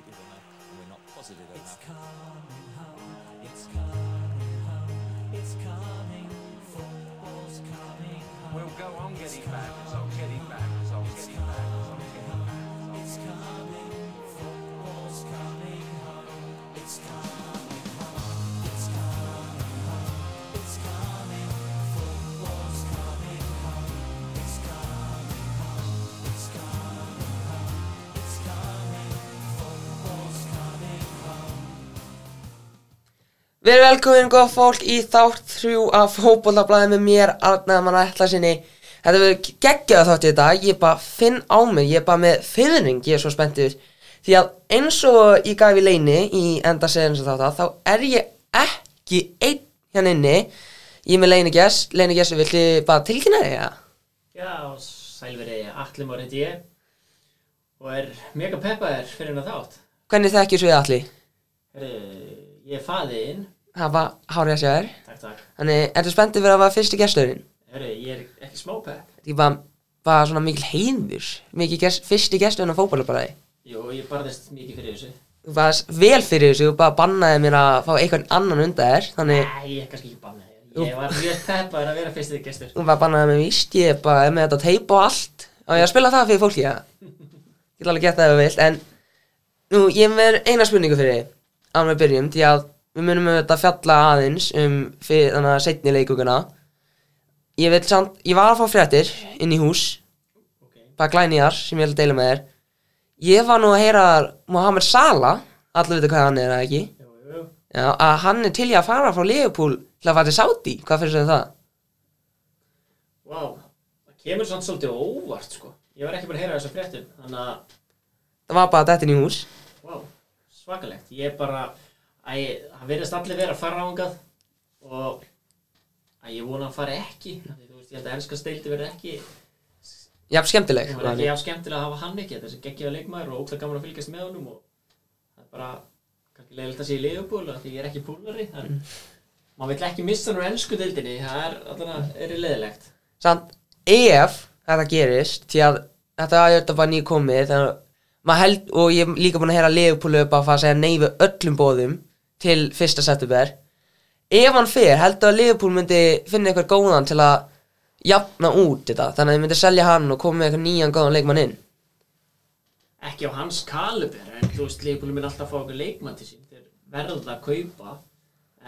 negative enough and we're not positive It's enough. coming home, it's coming home, it's coming, football's coming home. We'll go on getting back, as I'll getting back, as I'll getting back, as I'll getting back. It's coming, football's coming Við erum velkomin góð fólk í þátt þrjú af fótbollablaði með mér Arnaði mann ætla sinni Þetta verður geggjað þátt í þetta Ég bara finn á mig, ég er bara með fyrring Ég er svo spenntið Því að eins og ég gaf í leini í enda segðin sem þátt að Þá er ég ekki einn hérna inni Ég er með leini gest Leini gest, viltu bara tilkynna þig? Ja? Já, sælverið Alli Már heiti ég og er mega peppaður fyrir hennar þátt. Hvernig þekkjur við allir? Herri, ég er faðinn, Var hárið að sjá þér takk takk. Þannig, ertu spenntið fyrir að vera fyrsti gesturinn? Herri, ég er ekki smá pepp. Ég bara, bara svona mikil heiður Mikil gest, fyrsti gesturinn á fótbollablaði Jú, ég barðist mikið fyrir þessu. Þú varst vel fyrir þessu og bara bannaði mér að fá einhvern annan undan þér Þannig Nei, ég er kannski ekki bannað. Ég var mjög peppaður að vera fyrstið gestur. þú bara bannaði mér víst Ég er bara er með þetta teip og allt Og ég að spila það fyrir fólki, já Ég ætla alveg geta það ef þú vilt En nú, ég er með eina spurningu fyrir þig Án við byrjum, því að við munum þetta fjalla aðeins Um fyrir þannig að setni leikuguna Ég vil samt, ég var að fá fréttir inn í hús. Bara glænýjar sem ég vil deila með þér Ég var nú að heyra Mohamed Salah Allir vita hvað hann er, ekki? Jú, jú. Já, að hann er til í að fara frá Liverpool til að fara til Saudi, hvað finnst þið um það? Vá, það kemur samt svolítið óvart, sko. Ég var ekki bara að heyra þessa fréttum, þannig að, Það var bara þetta í hús vá, svakalegt. Ég er bara, ég, það verðist allir vera að fara ángað og að ég vona að fara ekki. Þú veist, ég held að ennska steildi verði ekki Já, skemmtileg Það var ekki jafn skemmtilega að hafa hann ekki þessi geggjaða leikmaður og ógslag gaman að fylgjast með honum og það er bara kannski leiðilegt að sé í liðupúl því ég er ekki púlari en maður vill ekki missa hann úr ennsku deildinni það er alltaf er leiðilegt. Samt, ef þetta gerist því að þetta er þetta bara nýkomið þannig og ég er líka búin að heyra Liverpool upp að fara að segja nei við öllum bóðum til fyrsta september. Ef hann fer, heldur að Liverpool myndi finna eitthvað góðan til að jafna út þetta þannig að þið myndi selja hann og koma með eitthvað nýjan góðan leikmann inn? Ekki á hans kaliber en þú veist liðupúli minn alltaf fá okkur leikmann til sín þeir verða að kaupa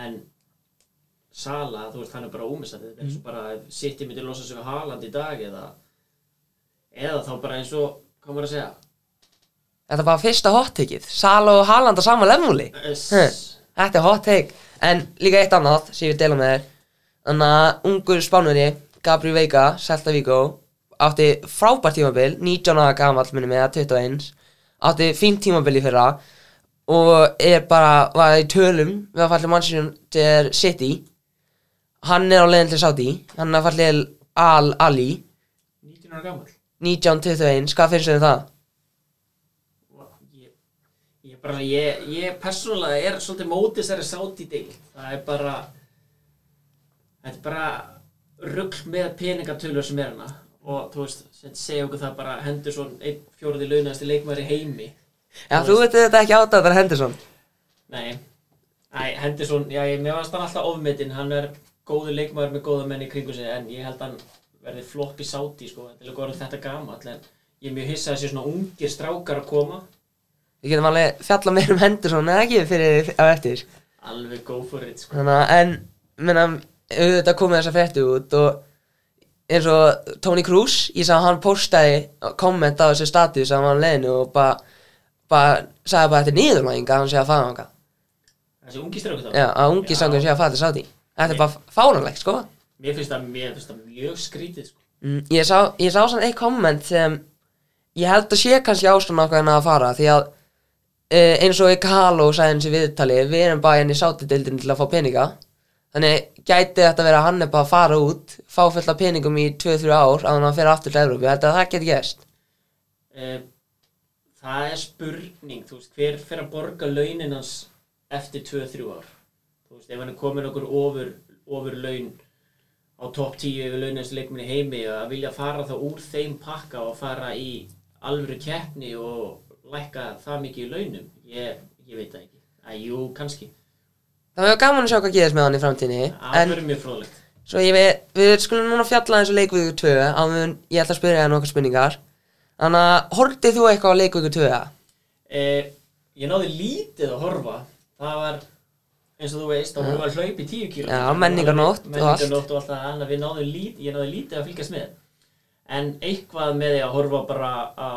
en Sala, þú veist, hann er bara ómissandi er eins og bara ef City myndi losa sig við Haaland í dag eða eða þá bara eins og, hvað maður að segja? Þetta bara fyrsta hot takeið Sala og Haaland á sama lefnúli S Þetta er hot take. En líka eitt annað sem ég vil deila með þér. Þannig að ungur spánveri Gabriel Veiga, Celta Vigo Átti frábært tímabil 19 ára gamall minni með 21 Átti fínt tímabil í fyrra Og er bara Var í tölum Við að falla Manchester City. Hann er á leiðin til Saudi. Hann er að falla Al Ali 19 ára gammal 1921 Hvað finnst þið um það? Bara, ég, ég persónulega er svolítið mótis þessari sátt í deil það er bara þetta er bara rugl með peningatölur sem er hana. Og þú veist, sem segja okkur það bara Henderson, einn fjóruði launasti leikmæri heimi. Já, þú veit þetta ekki átt að þetta Henderson? Nei, Æ, Henderson, já, ég, mér varst hann alltaf ofmetinn, hann er góður leikmæri með góða menn í kringu sig en ég held hann verði flopp í sátti sko, til að góða þetta gamall en ég er mjög hissað að sé svona ungir strákar að koma Við getum alveg fjalla meir um Henderson eða ekki fyrir á eftir alveg go for it sko. Þannig að, en, menna, auðvitað komið þessa frétti út og eins og Tony Cruz, ég sá að hann postaði komment á þessu status að hann leiðinu og bara, bara, sagði bara þetta er niðurlæging að hann sé að fara þangað. þessi ungi strákar þá Já, að ungi sangur sé að fara til Saudi. Þetta er bara fáránlegt, sko. Mér finnst það, mér finnst það mjög skrítið sko. Mm, ég sá, ég sá svona eitt komment sem ég held að sé kannski ástæðan okkar en að fara því að eins og Ekalo sagði hans í viðtali við erum bara henni sátidildin til að fá peninga. Þannig gæti þetta verið að hann er bara að fara út fá fullt af peningum í 2-3 ár að hann fyrir aftur til Európi, að það geti gæst uh, Það er spurning, þú veist, hver fyrir að borga launin hans eftir 2-3 ár? Þú veist, ef hann er komin okkur ofur, ofur laun á topp 10 yfir launins leikminni heimi að vilja fara þá úr þeim pakka og fara í alvöru keppni og lækka það mikið í launum? Ég, ég veit það ekki. Æ, jú, kannski, Það var gaman að sjá hvað gerist með hann í framtíðinni það verður mjög ég við, við skulum núna fjalla eins og leikvíku 2 á meðan ég ætla að spyrja þér nokkar spurningar. Þannig að horfðið þú eitthvað á leikvíku 2? eh, ég náði lítið að horfa. Það var eins og þú veist, þá að hlaupa í 10 kíló. Já, menningarnótt og allt. menningarnótt og allt það en við náðum lítið, ég náði lítið að fylgjast með. En eitthvað með því að horfa bara á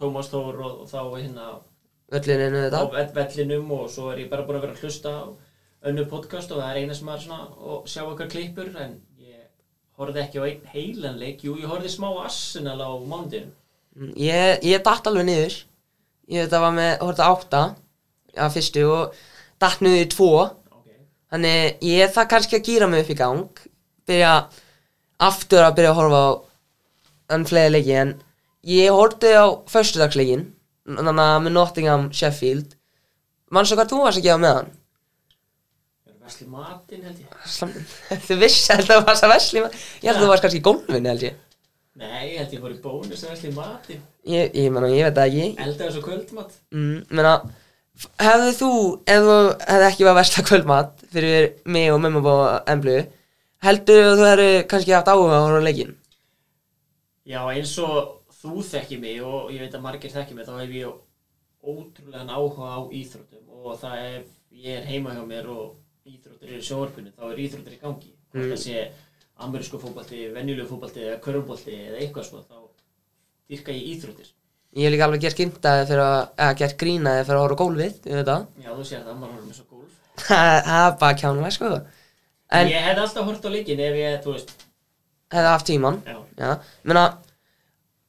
Tómas Þór og, þá hérna Völlinu á þetta vell- vellinum og svo er ég bara búin að vera að hlusta á önnu podcast og það er eina sem er svona og sjá okkar klippur en ég horfði ekki á einn heilanleik jú, ég horfði smá Arsenal á mándinu Mm, Ég, ég datt alveg niður. Ég þetta var með, horfði á átta að fyrstu og datt niður í tvo. Okay. Þannig ég það kannski að gýra mig upp í gang Byrja aftur að byrja að horfa á enn fleiri leiki en ég horfði á föstudagsleikin Þannig að með Nottingham Sheffield. Manstu hvað þú varst að gefa með hann? Vesli Martin held ég? Þú vissi að það að vesli Ég held að þú varst kannski í gólfinu held ég. Nei, ég held ég fór í bónus að Vesli Martin. Ég, ég, menna, ég veit það ekki. Eldaði svo kvöldmatt mm, menna, hefðu þú ef þú hefði ekki verið að versla kvöldmat fyrir mig og mömmu á emblu heldur þú hefðu kannski haft áhuga á horfa á leikinn? Já, eins og þú þekki mig og ég veit að margir þekki mig þá hef ég ótrúlegan áhuga á íþróttum og það er, ég er heima hjá mér og íþróttir eru í sjónvarpinu þá er íþróttir í gangi. Hvort Mm. það sé amerísku fótbalti, venjulegu fótbalti eða körfubolti eða eitthvað svo þá dyrka ég íþróttir. Ég hef líka alveg gert grindaði fyrir að eða gert grínaði fyrir að horfa gólfið ég veit það. Já, þú sér það, maður horfum eins og gólf. Það er bara kjánulega sko en Ég hef alltaf hort á leikin ef ég, þú veist. Hefði haft tíman Já, já, menna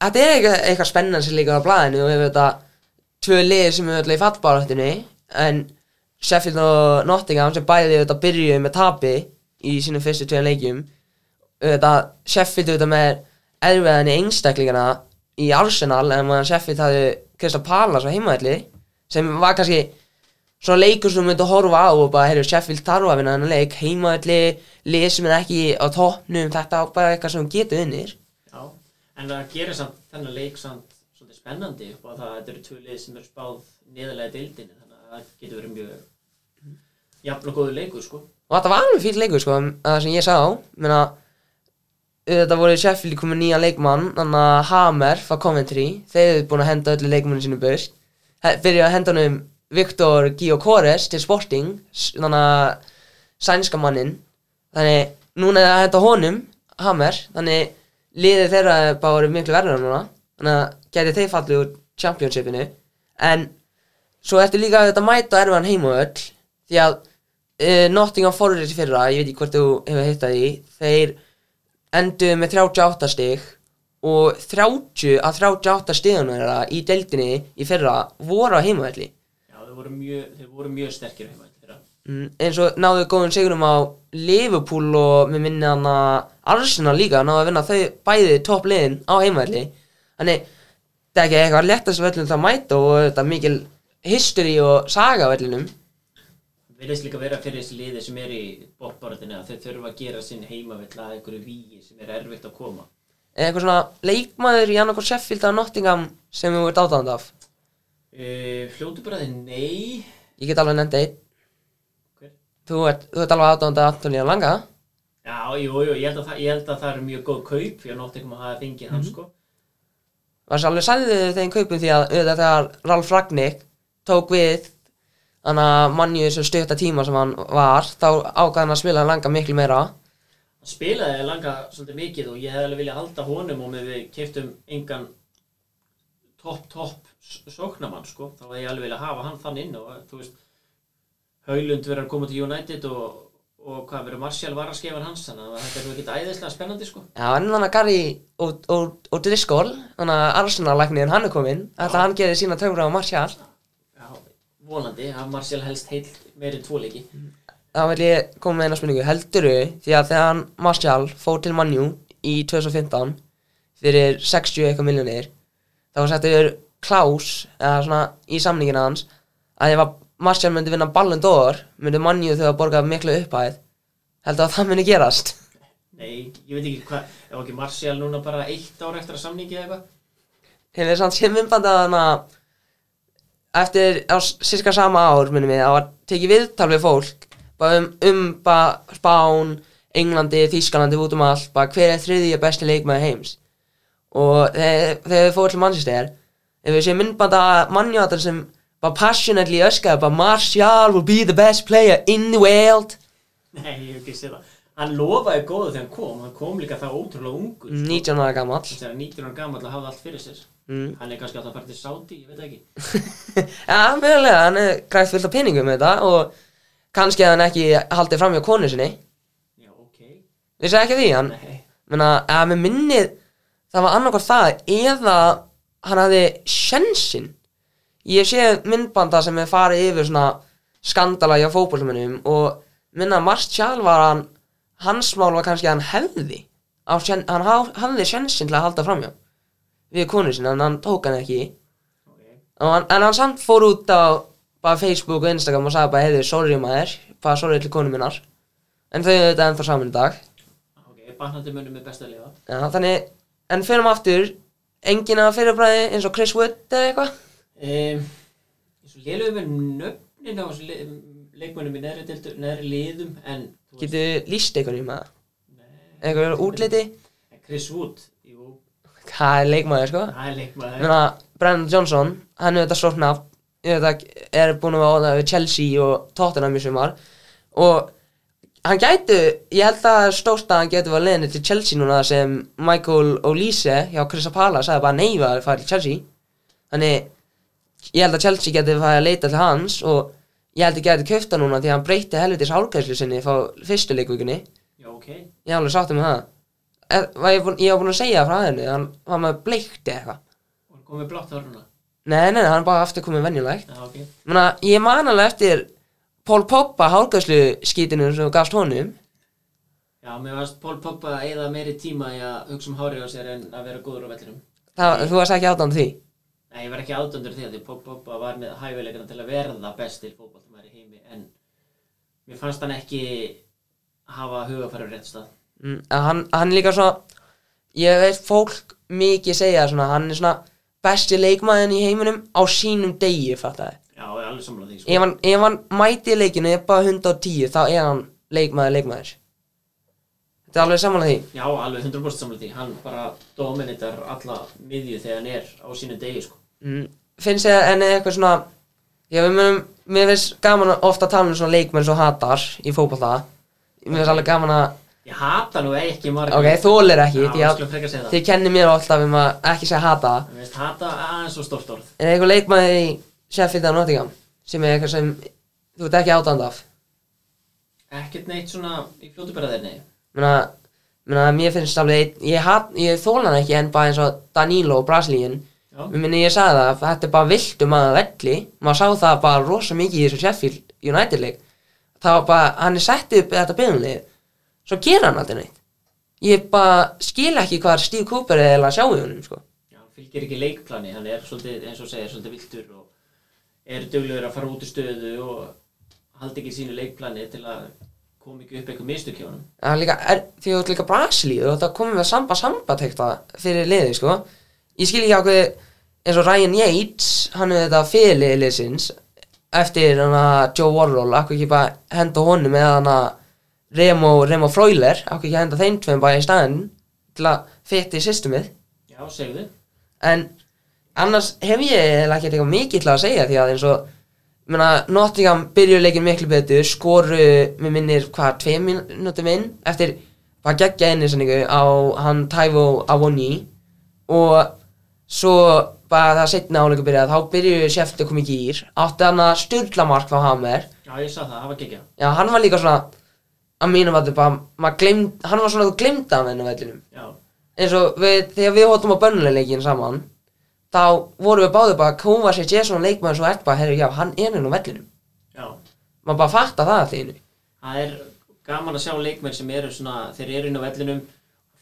þetta er eitthvað, eitthvað spennandi sem líka á blæðinu og við veit að tvö lið sem er öll í fallbaráttunni en Sheffield og Nottingham sem bæði þetta byrjuðu með tapi í sínum fyrstu tveim leikjum þetta Sheffield þetta með erfiðan í einstaklingana í Arsenal en maður Sheffield hafði Krista Pallas á heimaðalli sem var kannski svona leikur sem þú myndi að horfa á og bara, heyrðu, Sheffield þarf að vinna þennan leik heimaðalli, lið sem er ekki á toppnum, þetta er bara eitthvað sem getur unnir já En það gerir samt þennan leik samt svolítið spennandi upp á það að þetta eru tvö lið sem eru spáð niðurlega deildinni þannig að það getur verið mjög jafn og góður leikur sko. Og þetta var alveg fíl leikur sko það sem ég sá menna, þetta voru Sheffield komið nýjan leikmann þannig að Hamer frá Coventry þeir hefðu búin að henda öllu leikmannu sínu burt. Byrja að henda honum Viktor Gyokores til Sporting þannig að sænska mannin þannig núna er það að henda honum Hamer þannig liðið þeirra er bara orðið miklu verður núna þannig að geti þeir fallið úr championshipinu en svo ertu líka að þetta mæta erfan heimavöll því að uh, Nottingham Forest fyrra, ég veit ekki hvort þú hefur hittað í þeir enduðu með 38 stig og 30 að 38 stigunum þeirra í deildinni í fyrra voru á heimavelli Já, þeir voru mjög, þeir voru mjög sterkir heima þeirra. mm, eins og náðu góðum sigurum á Liverpool og með minni hann að Arsenal líka náðu að vinna þau bæði topp liðin á heimavelli þannig þetta er ekki eitthvað lettast völlum það að mæta og þetta er mikil history og saga á vellinum Virðist líka vera fyrir þessi liði sem er í bóttbáratinu að þeir þurfa að gera sinn heimavill að einhverju víi sem er erfitt að koma. Er eitthvað svona leikmaður í annarkor Sheffield eða Nottingham sem þú ert átáðand af Uh, fljótu bara þið, nei. Ég get alveg nefndi einn Hver? Þú ert, þú ert alveg átáðand af Antonija Langa Já, jú, jú, ég held að það, ég held að það eru mjög góð kaup fyrir að nótt ekki maður hafa fengið hann, sko. Var svo alveg sæðið þeim kaupum því að auðvitað þegar Ralf Ragnick tók við Þannig að mannju sem stutta tíma sem hann var Þá ákvað hann að spila Langa miklu meira Hann spilaði langa svolítið mikið og ég hefði alveg viljað halda honum og með við keftum engan topp, topp s- sóknarmann, sko. Þá hefði ég alveg viljað hafa hann þann inn og, þú veist, Haulund verður að koma til United og, og hvað verður Martial var að skefa hans, þannig að þetta er ekkert æðislega spennandi, sko. Já, en þannig að Gary og, og, og Driscoll Þannig að Arsenal-læknir hann er kominn Ætla að hann gerir sína töfra á Martial Já, vonandi, að Martial helst heil meiri en tvo leiki. þá vil ég koma með eina spurningu helduru því að þegar hann Martial fór til Manju í 2015 fyrir 60 eitthvað miljónir þá var settur Klaus eða svona í samningina hans að ef að Martial myndi vinna Ballon d'Or myndi Manju þau að borga miklu upphæð. Heldur að það myndi gerast? Nei, ég veit ekki hvað, ef ekki Martial núna bara eitt ár eftir að samningi eða eitthvað. hefur samt séð myndbandi að hann að eftir á s- sirka sama ár minnum við, það var tekið viðtal við fólk bara um, um bara Spán, Englandi, Þýskalandi út um allt, bara hver er þriðja besti leikmaður heims? Og þegar þegar við fórum til Manchester ef við séum myndbanda mannjátar sem bara passionately öskaði bara Martial will be the best player in the world. Nei, ég hef ekki séð það. Hann lofaði góðu þegar hann kom Hann kom líka það ótrúlega ungur. Sko. 19 ára gamall. Þegar 19 ára gamall að hafa allt fyrir sér. Mm. Hann er kannski alltaf að fara til Saudi, ég veit ekki. Já, mjögulega, hann er grætt fullt af peningum með þetta og kannski að hann ekki haldið fram hjá konu sinni. Já, ok. Vissi ekki af því, hann menna, að með minnið það var annarkvært það eða hann hafði sjensin ég sé myndbanda sem er farið yfir svona skandala hjá fótbollumennum og minna Martial var hann hans mál var kannski að hann hefði á hann haf, hafði sjensin til að halda framjá við konu sinna en hann tók hann ekki. Ok. Og hann, en hann samt fór út á bara Facebook og Instagram og sagði bara heiði sorry maður, bara sorry til konu minnar en þau þetta ennþá saman í dag. Ok, batnandi mönnum er best að lifa. Já, þannig, en fyrir maður aftur. Enginn að fyrirbræði eins og Chris Wood eða eitthvað um, lélugum við nöfnin á þessu le leikmönnum í neðri, deildu, neðri liðum Getur líst eitthvað í maður? Eitthvað útliti? Chris Wood Jú, Það er leikmaður, sko. Það er leikmaður. Menna, Brandon Johnson, hann er þetta að er búin að áða við Chelsea og Tottenham í sumar. Og hann gætu, ég held að stórt að hann getur var leiðinni til Chelsea núna sem Michael Olise hjá Crystal Palace sagði bara nei var að fara til Chelsea. Þannig, ég held að Chelsea farið að leita til hans og ég held að geti köfta núna því að hann breyti helvitis hálgæslu sinni frá fyrstu leikvíkunni Já, ok. Ég alveg sáttum með það. Er, var ég, búin, ég var búin að segja frá henni hann var með bleikti eitthvað. Og hann komið blátt hár núna? Nei, nei, hann er bara aftur komið venjulegt. Já, ok. Menna, Ég man alveg eftir Pól Poppa hálgæslu skítinu sem þú gafst honum. Já, mér varst Pól Pogba að eyða meiri tíma í að hugsa um hárið á sér en að vera góður á vellinum. Það, Þú varst ekki átan því Nei, ég var ekki ádöndur því að því Pogba var með hæfileikana til að verða bestil fótballtumæður í heimi en mér fannst hann ekki hafa hugafæri á rétt stað. Mm, að hann, hann líka svona Ég veit fólk mikið segja svona Hann er svona besti leikmaðin í heiminum á sínum degi fattaði Já, ég er alveg samlað því sko. ef hann, ef hann mæti leikinu er bara 110 þá er hann leikmaður leikmaður. Þetta er alveg samanlega því. Já, alveg 100% samlað því. Hann bara dominatar alla miðju þegar hann er á sínum degi sko. Mm, finnst þið enni eitthvað svona já við munum, mér finnst gaman að ofta tala um svona leikmenn svo hatar í fótbolta. Mér finnst alveg gaman að Ég hata nú ekki margir ok, þólir ekki, Já, ég að þið kennir mér alltaf um að ekki segja hata. Mér finnst hata aðeins og stórt orð. Er eitthvað leikmenn í Sheffield og Nottingham sem er eitthvað sem þú ert ekki átand af? Ekkert neitt svona í fljótu bara þeir, nei Menna, menna, mér finnst alveg ég, ég þóla hann ekki en bara eins og Danilo og Mér minni ég sagði það, að þetta er bara viltu maður velli. Maður sá það bara rosa mikið í þessu Sheffield United leik. Það var bara, hann er sett upp þetta byrjunlið Svo gera hann aldrei neitt. Ég bara skil ekki hvað Steve Cooper er að sjá í honum sko. Já, hann fylgir ekki leikplani, hann er svolítið, eins og segir, svolítið viltur og er duglegur að fara út í stöðu og haldi ekki sínu leikplani til að koma ekki upp eitthvað mistök hjá er, því þú ert líka Brasilíu og það komið með samba samba tekta fyrir liði sko. Ég skil ekki ákveði eins og Ryan Yates hann er þetta fyrir liðsins eftir hana Joe Warhol akkur ekki bara henda honum eða hana Remo, Remo Freuler akkur ekki henda þeim tveim bara í staðinn til að fytti í systemið Já, segðu. en annars hef ég ekki eitthvað mikið til að segja því að eins og Nottingham byrjuðu leikin miklu betur skoru, mér minnir, hvað, tvei mínútum inn eftir bara geggja einnisenningu á hann Taivo Awoni og svo bara það setna áleiku byrjað þá byrjuðu Sheffield að koma í gýr átti hann að styrla mark frá Hammer. Já, ég sá það, það var gekkja. já, hann var líka svona að að þetta bara, gleymd, hann var svona að þú glemda hann enn á vellinum. Eins og við, þegar við hóttum á bönnuleikin saman þá vorum við báðið bara Kovacic er svona leikmaður svo ert bara, herru, já, hann er inn á vellinum. Já. maður bara fatta það allir innu Það er gaman að sjá leikmenn sem eru svona, þeir eru inn á vellinum,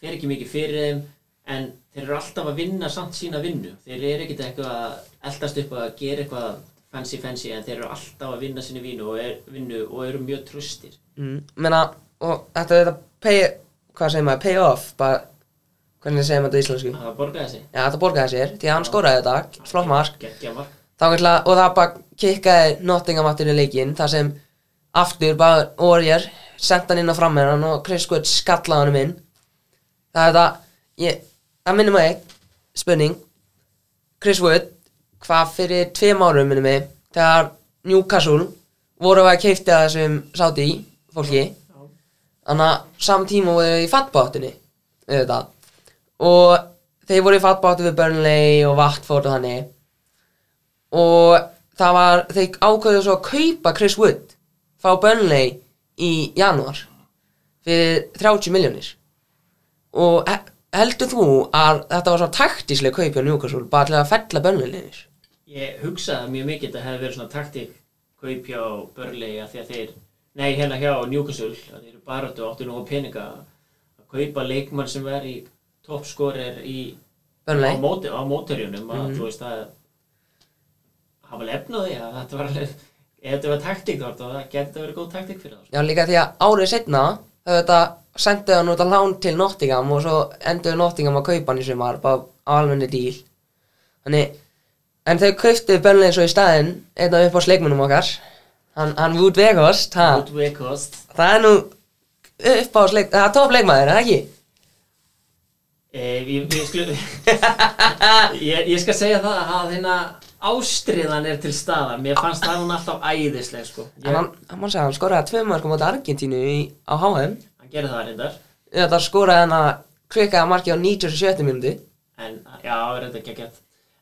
fer ekki mikið fyrir þeim, en þeir eru alltaf að vinna samt sína vinnu. Þeir eru ekkert eitthvað að eldast upp að gera eitthvað fancy fancy, en þeir eru alltaf að vinna sínu vinnu og, er, vinnu og eru mjög tröstir. mm. menna, og þetta er þetta pay, hvað segir maður, pay off bara, hvernig segir maður þetta í íslensku Það borgaði sig. já, þetta borgaði sér, því að hann skoraði þetta flott mark, og það bara kikkaði Nottingham aftur í leikinn þar sem aftur bara Orjar senda hann inn á frammeðan og Chris Wood skallaði hann inn það er þetta ég, það minnum mig spurning. Chris Wood hvað fyrir tveim árum minnum mig þegar Newcastle voru að keifti að þessum sáti fólki. Þannig að saman tíma voru þau í fattbáttunni og þeir voru í fattbáttu við Burnley og Watford og þannig. Og það var þeir ákveðu svo að kaupa Chris Wood frá Burnley í janúar fyrir 30 miljónir og heldur þú að þetta var svo taktíslega kaup hjá Newcastle bara til að fella Burnley liðir Ég hugsaði mjög mikið að það hefði verið svona taktík kaup hjá Burnley að því að þeir nei, hérna hjá Newcastle að þeir eru bara áttu nú á peninga að kaupa leikmann sem er í toppskorir í á, Burnley móti, á mótorjunum að þú veist að hafa lefnaði að þetta var alveg ef þetta var taktík þá geti verið góð taktík fyrir það sko. Já, líka því að árið setna þau þetta sendu hann út að lán til Nottingham og svo endur Nottingham að kaupa hann í sumar bara á almenni díl Þannig, en þau kauptu Burnley svo í staðinn einn af upp á sleikmunum okkar. Hann, hann Wood veikost það er nú upp á sleik, það er topp leikmaður, er það ekki? Eh, ég, ég, sklu, ég, ég skal segja það að hérna ástriðan er til staðar. Mér fannst það hún alltaf æðisleg sko. ég, hann, hann hann skoraði tvö mörgum átta Argentínu í, á HM hann gerði það reyndar. Þetta skoraði hann að klikkaði marki á 97 minúti en já, er þetta ekki að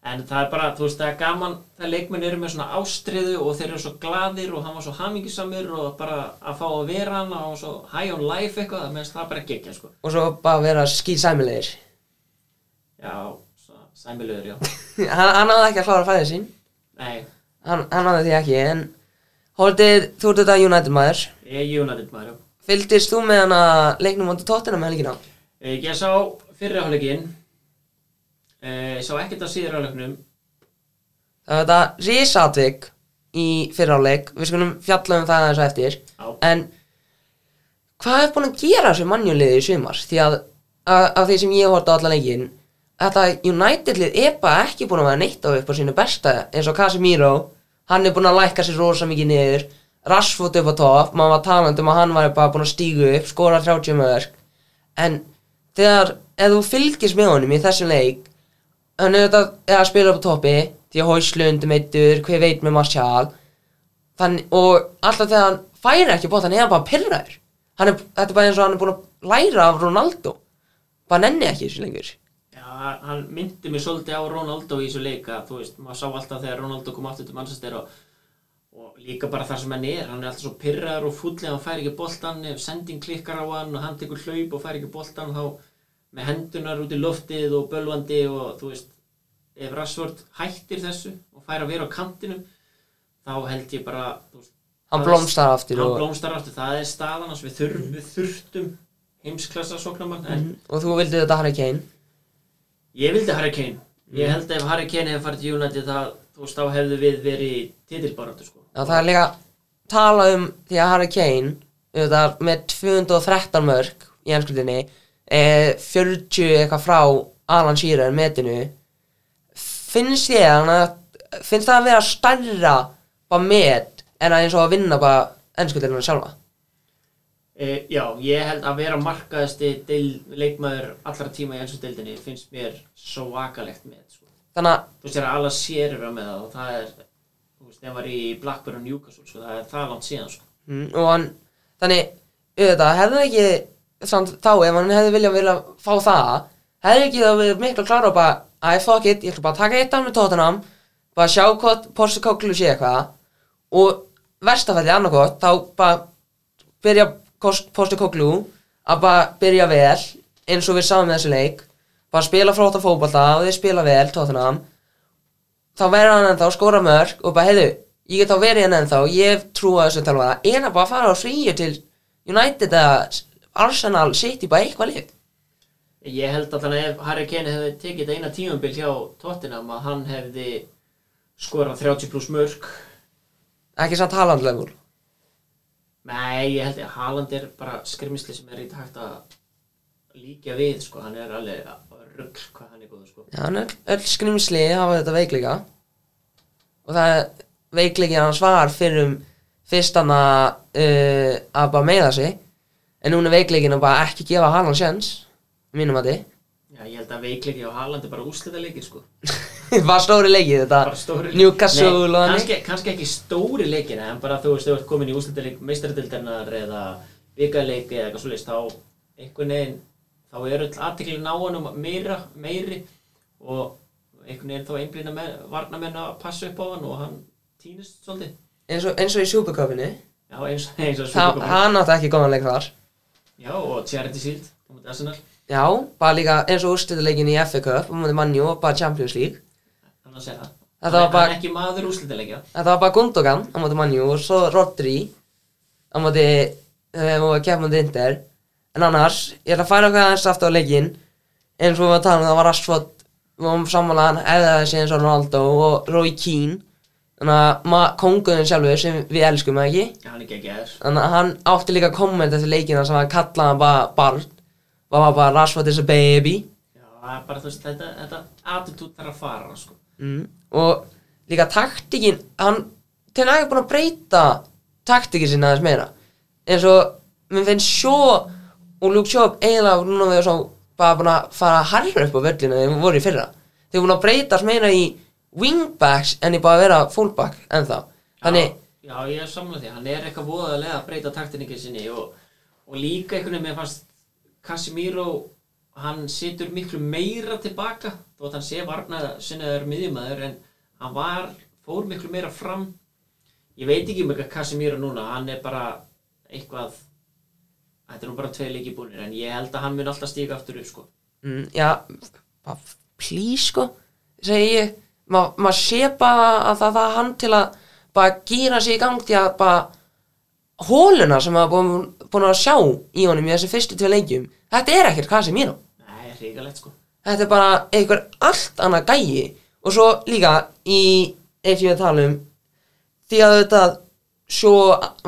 en það er bara, þú veist, það er gaman þegar leikmenn eru með svona ástriðu og þeir eru svo gladir og hann var svo hamingisamur og bara að fá að vera hann og svo high on life eitthvað, það meðan það bara gegja sko. og svo bara vera skýt sæmilegir. Já, sæmilegur, já. Hann, hann náði ekki að klára fæðið sín. Nei, hann, hann náði því ekki en Holdið, þú ert þetta United maður. Ég er United maður, já Fylgdist þú með hana leiknum átti tóttina með helgina? Eh, Ég sá fyrri áleikin Ég sá ekkert á síður áleiknum Það var þetta risatvik í fyrráleik Við skulum fjalla um það aðeins á eftir Já. En hvað er búin að gera þessu mannjuliði í sumar? Því að að- af því sem ég horfði á allan leikin Þetta United-lið er bara ekki búin að vera neitt á upp á sínu besta eins og Casemiro Hann er búin að lækka sér rosa mikið niður Rashford upp á topp Maður var talandi um að hann var bara búin að stígu upp Skora 30 mörg En þegar, ef þú fylgist með honum í þessum leik hann er að spila upp á toppi því að Hóislund meittur, hver veit með Martial. Þann, og alltaf þegar hann færi ekki bótt hann er bara pyrraður þetta er bara eins og hann er búin að læra af Ronaldo. Bara nenni ekki þessu lengur. Já, hann myndi mig svolítið á Ronaldo í þessu leika Þú veist, maður sá alltaf þegar Ronaldo kom aftur til Manchester og, og líka bara þar sem hann er Hann er alltaf svo pyrraður og fúllega hann fær ekki boltan Ef sending klikkar á hann og hann tekur hlaup og fær ekki boltan Þá með hendunar út í loftið og bölvandi og þú veist Ef Rashford hættir þessu og fær að vera á kantinum Þá held ég bara, veist hann blómstar aftur hann og, blómstar aftur, það er staðan við, þurf, við þurftum heimsklassa sóknamann en og þú vildi þetta Harry Kane? Ég vildi Harry Kane. Ég held að ef Harry Kane hefði farið til United veist, þá hefðu við verið í titilbaráttu sko. Já, það er líka tala um því að Harry Kane auðvitað, með 213 mörg í ennskuldinni eh, 40 eitthvað frá Alan Shearer metinu finnst ég hann að finnst það að vera stærra bara met en að eins og að vinna bara ennskuldinna sjálfa e, já, ég held að vera markaðasti leikmaður allra tíma í ennsku deildinni finnst mér svo vakalegt með sko. þannig að þú veist, það er alla sér vera með það og það er, veist, nefn var í Blackburn og Newcastle, sko, það er það langt síðan sko. mm, og hann þannig auðvitað hefði ekki samt, þá ef hann hefði viljað vilja fá það hefði ekki það verið miklu að klára og bara æ fuck it, ég ætla bara að taka eitt af með tóttunum bara sjá hvort Porsche sé eitthvað og verstafalli annarkot þá bara byrja Porsche að bara byrja vel eins og við sáum með þessu leik bara spila flóta fótbolta og þeir spila vel tóttunum þá verður hann ennþá að skora mörg og bara heiðu, ég get þá verið hann ennþá ég trú að þessu talvaða en að bara fara á fríu til United eða Arsenal City bara eitthvað lið. Ég held að þannig ef Harry Kane hefði tekið þetta eina tímabil hjá Tottenham að hann hefði skorað 30 pluss mörg ekki samt Haaland level Nei, ég held að Haaland er bara skrimmisli sem er ít hægt að líka við, sko, hann er alveg rugg hvað hann er góður, sko. Já, hann er öll skrimsli hafa þetta veikleika. Og það er veikleikin hans var fyrir um fyrst hann að uh, að bara meiða sig. En núna veikleikin að bara ekki gefa hann sjans mínum að Já, ég held að veikleiki á Haaland er bara úslita leikir sko. Var stóri leikið þetta. Newcastle og Nei, þannig. kannski, ekki stóri leikina en bara þú veist, þú ert komin í úslitaleik meistaradildarinnar eða vikaleik eða eitthvað svolítið þá einhvern veginn þá er öll aðteklin á honum meira, meiri og einhvern veginn þá einblýna varnamenn að passa upp á hann og hann týnist svolítið. Eins og, eins og í Supercupinu já, eins, eins og þá Supercup. hann átti ekki góðan leik þar. Já, og Charity Shield á móti Arsenal. Já, bara líka eins og úrslitaleikin í FA Cup um Manju og bara Champions League. Þannig að segja það. Hann, var bara- hann ekki maður úslitaleikja Þetta var bara Gundogan á móti Manju og svo Rodri á móti uh, og kefmandi Inter en annars, ég ætla að færa okkur aðeins aftur á leikin eins og við varum að tala um það var Rashford. Við varum sammálaðan eða þessi eins og Ronaldo og Roy Keane. Þannig að ma- kónguðin sjálfur sem við elskum ekki? Já, hann að þannig að hann átti líka komment eftir leikina sem hann kallaði hann bara barn. Var bara Rashford is a baby. Já, bara þú veist, þetta, þetta attitút þarf að fara sko. Mm. og líka taktikin hann til að ekki búin að breyta taktikin sinna aðeins meira. Eins og mér finnst sjó og Luke Shaw eiginlega núna við svo bara búin að fara að harra upp á völlinu þegar við voru í fyrra. Þeir búin að breytast meira í wingbacks en í bara að vera fullback ennþá. Þannig Já, já, ég er samlega því, hann er eitthvað voðalega að breyta taktinningi sinni og, og líka einhvern veginn með fannst Casemiro, hann situr miklu meira tilbaka þótt hann sé varnað sinnaður miðjumæður en hann var, fór miklu meira fram. Ég veit ekki með Casemiro núna, hann er bara eitthvað þetta er nú bara tvei leiki búinir en ég held að hann mun alltaf stíka aftur upp sko. Mm, já, bara please sko segi ég, Ma- maður sé bara að það það hann til að bara gýra sig í gang til að bara hóluna sem maður búin, búin að sjá í honum í þessi fyrstu tvei leikjum þetta er ekkert Casemiro Nei, hrigalegt sko. Þetta er bara einhver allt annað gæi. Og svo líka í eitt ég að tala um því að þetta svo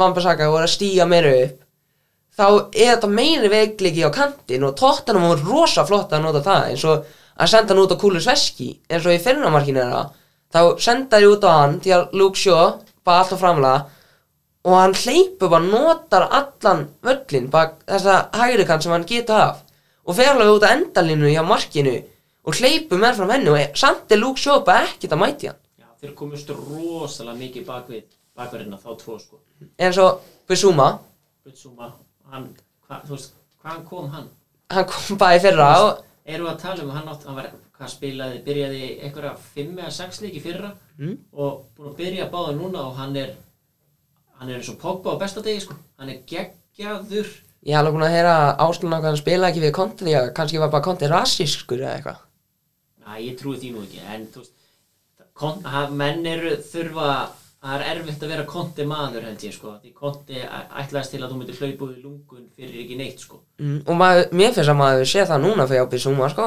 Vambasaka voru að stíga meira upp þá er þetta meiri veikliki á kantin og tóttanum voru rosa flott að nota það eins og að senda hann út á kúlu sveski eins og í fyrramarkinu þeirra þá senda þér út á hann því að Luke Shaw bara alltaf framlega og hann hleypur bara notar allan völlin bara þessa hægri kann sem hann getur af og fer alveg út á endalínu hjá markinu og hleypur með fram henni og samt er Luke Shaw bara ekkert að mæti hann. Já, þeir komust rosalega mikið bakverðina þá tvo sko. Eins og Bissúma Butsuma, hann, hva, þú veist, hvaðan kom hann? hann kom bara í fyrra og Erum við að tala um hann átt, hann var, hvað spilaði, byrjaði einhverja 5 eða 6 leiki fyrra Mm. og búin að byrja að báða núna og hann er, hann er eins og Pogba á besta degi sko, hann er geggjaður. ég hef alveg búin að heyra áslun á hvað hann spila ekki við konti því að kannski var bara konti rasískur eða eitthvað Næ, ég trúi því nú ekki, en þú veist, kon, hann, menn eru þurfa, það er erfitt að vera konti maður held ég sko, því konti ætlaðist til að þú myndir hlaupa úr lungun fyrir ekki neitt sko. mm. og maður, mér finnst að maður sé það núna fyrir á Bissúma sko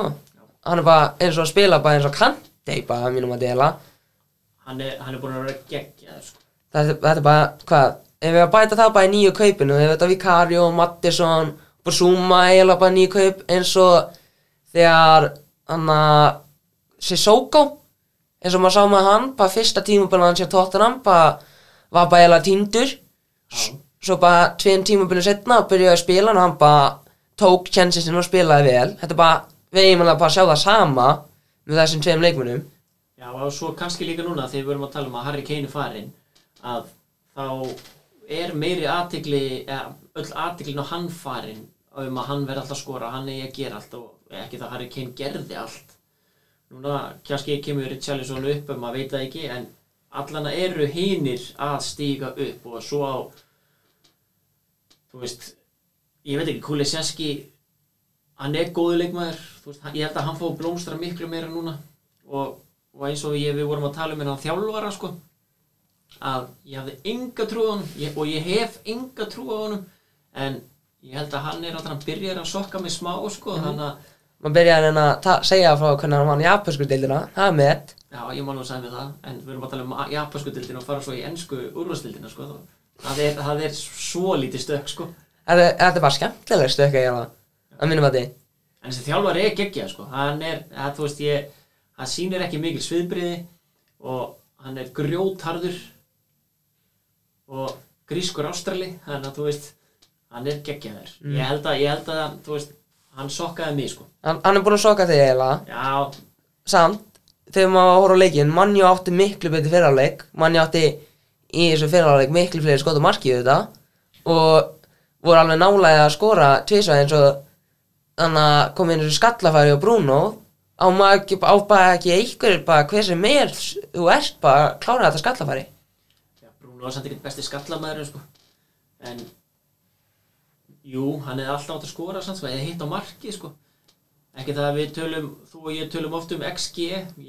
hann er bara eins og að spila bara eins og kanti bara að mínum að dela Hann er, hann er búin að vera geggjaður sko. þetta, þetta er bara, hvað ef við að bæta það bara í nýju kaupinu ef þetta Vicario, Mattisson, Bissúma eiginlega bara nýju kaup eins og þegar hann að Sissoko eins og maður sá með hann, bara fyrsta tímubölu hann sér tóttunum, bara var bara eiginlega týndur. Já. svo bara tveim tímubölu setna og byrjaði að spila og hann bara tók tjensistinn og spilaði vel. Þetta bara, við eigum alveg bara að sjá það sama með þessum tveim leikmunum Já, og svo kannski líka núna þegar við verum að tala um að Harry Kane er farinn að þá er meiri aðtikli, eða öll aðtiklin á hann farinn um að hann verði alltaf skora, hann eigi að gera allt og ekki það að Harry Kane gerði allt núna kannski kemur Richarlison upp um að veit það ekki en allana eru hinir að stíga upp og svo á þú veist ég veit ekki, Kuliseski hann er góðu leikmaður veist, hann- ég held að hann fóð blómstra miklu meira núna. Og, og eins og ég, við vorum að tala um hennan þjálfara sko að ég hafði enga trú á ég, og ég hef enga trú á honum en ég held að hann er að hann byrjar að sokka mig smá sko þannig að maður byrjaði að reyna að segja frá hvernig hann vann japansku deildina, það er með já ég má nú að segja við það en við erum að tala um japansku dildin og fara svo í ennsku úrvastildina sko. Það er, það er svo lítið stök sko. Þetta þetta er bara skemmtilega stökka ég alveg að minnum að því. En þessi þjálfari er geggjað sko, hann er, að, þú veist ég, hann sýnir ekki mikil sviðbriði og hann er grjótharður og grískur ástrali þannig að þú veist hann er geggjaður. Mm. ég held að, ég held að þú veist, hann sokkaði mig sko. Hann, hann er búin að soka þig eiginlega. Já, samt, þegar maður horfður á leikinn Manju átti miklu betur fyrirháleik Manju átti í þessu fyrirháleik miklu fleiri skotu markið þetta. Og voru alveg nálega að skora tvisvað eins og þannig að koma inn þessu skallafæri og Bruno. Á maður ekki, á bara ekki einhver bara hver sem er þú ert bara að klára þetta skallafæri. Já Bruno var samt ekki besti skallamæður sko. en jú, hann hefði alltaf átt að skora samt, sko, eða hitt á markið sko. ekki það að við tölum þú og ég tölum oft um XG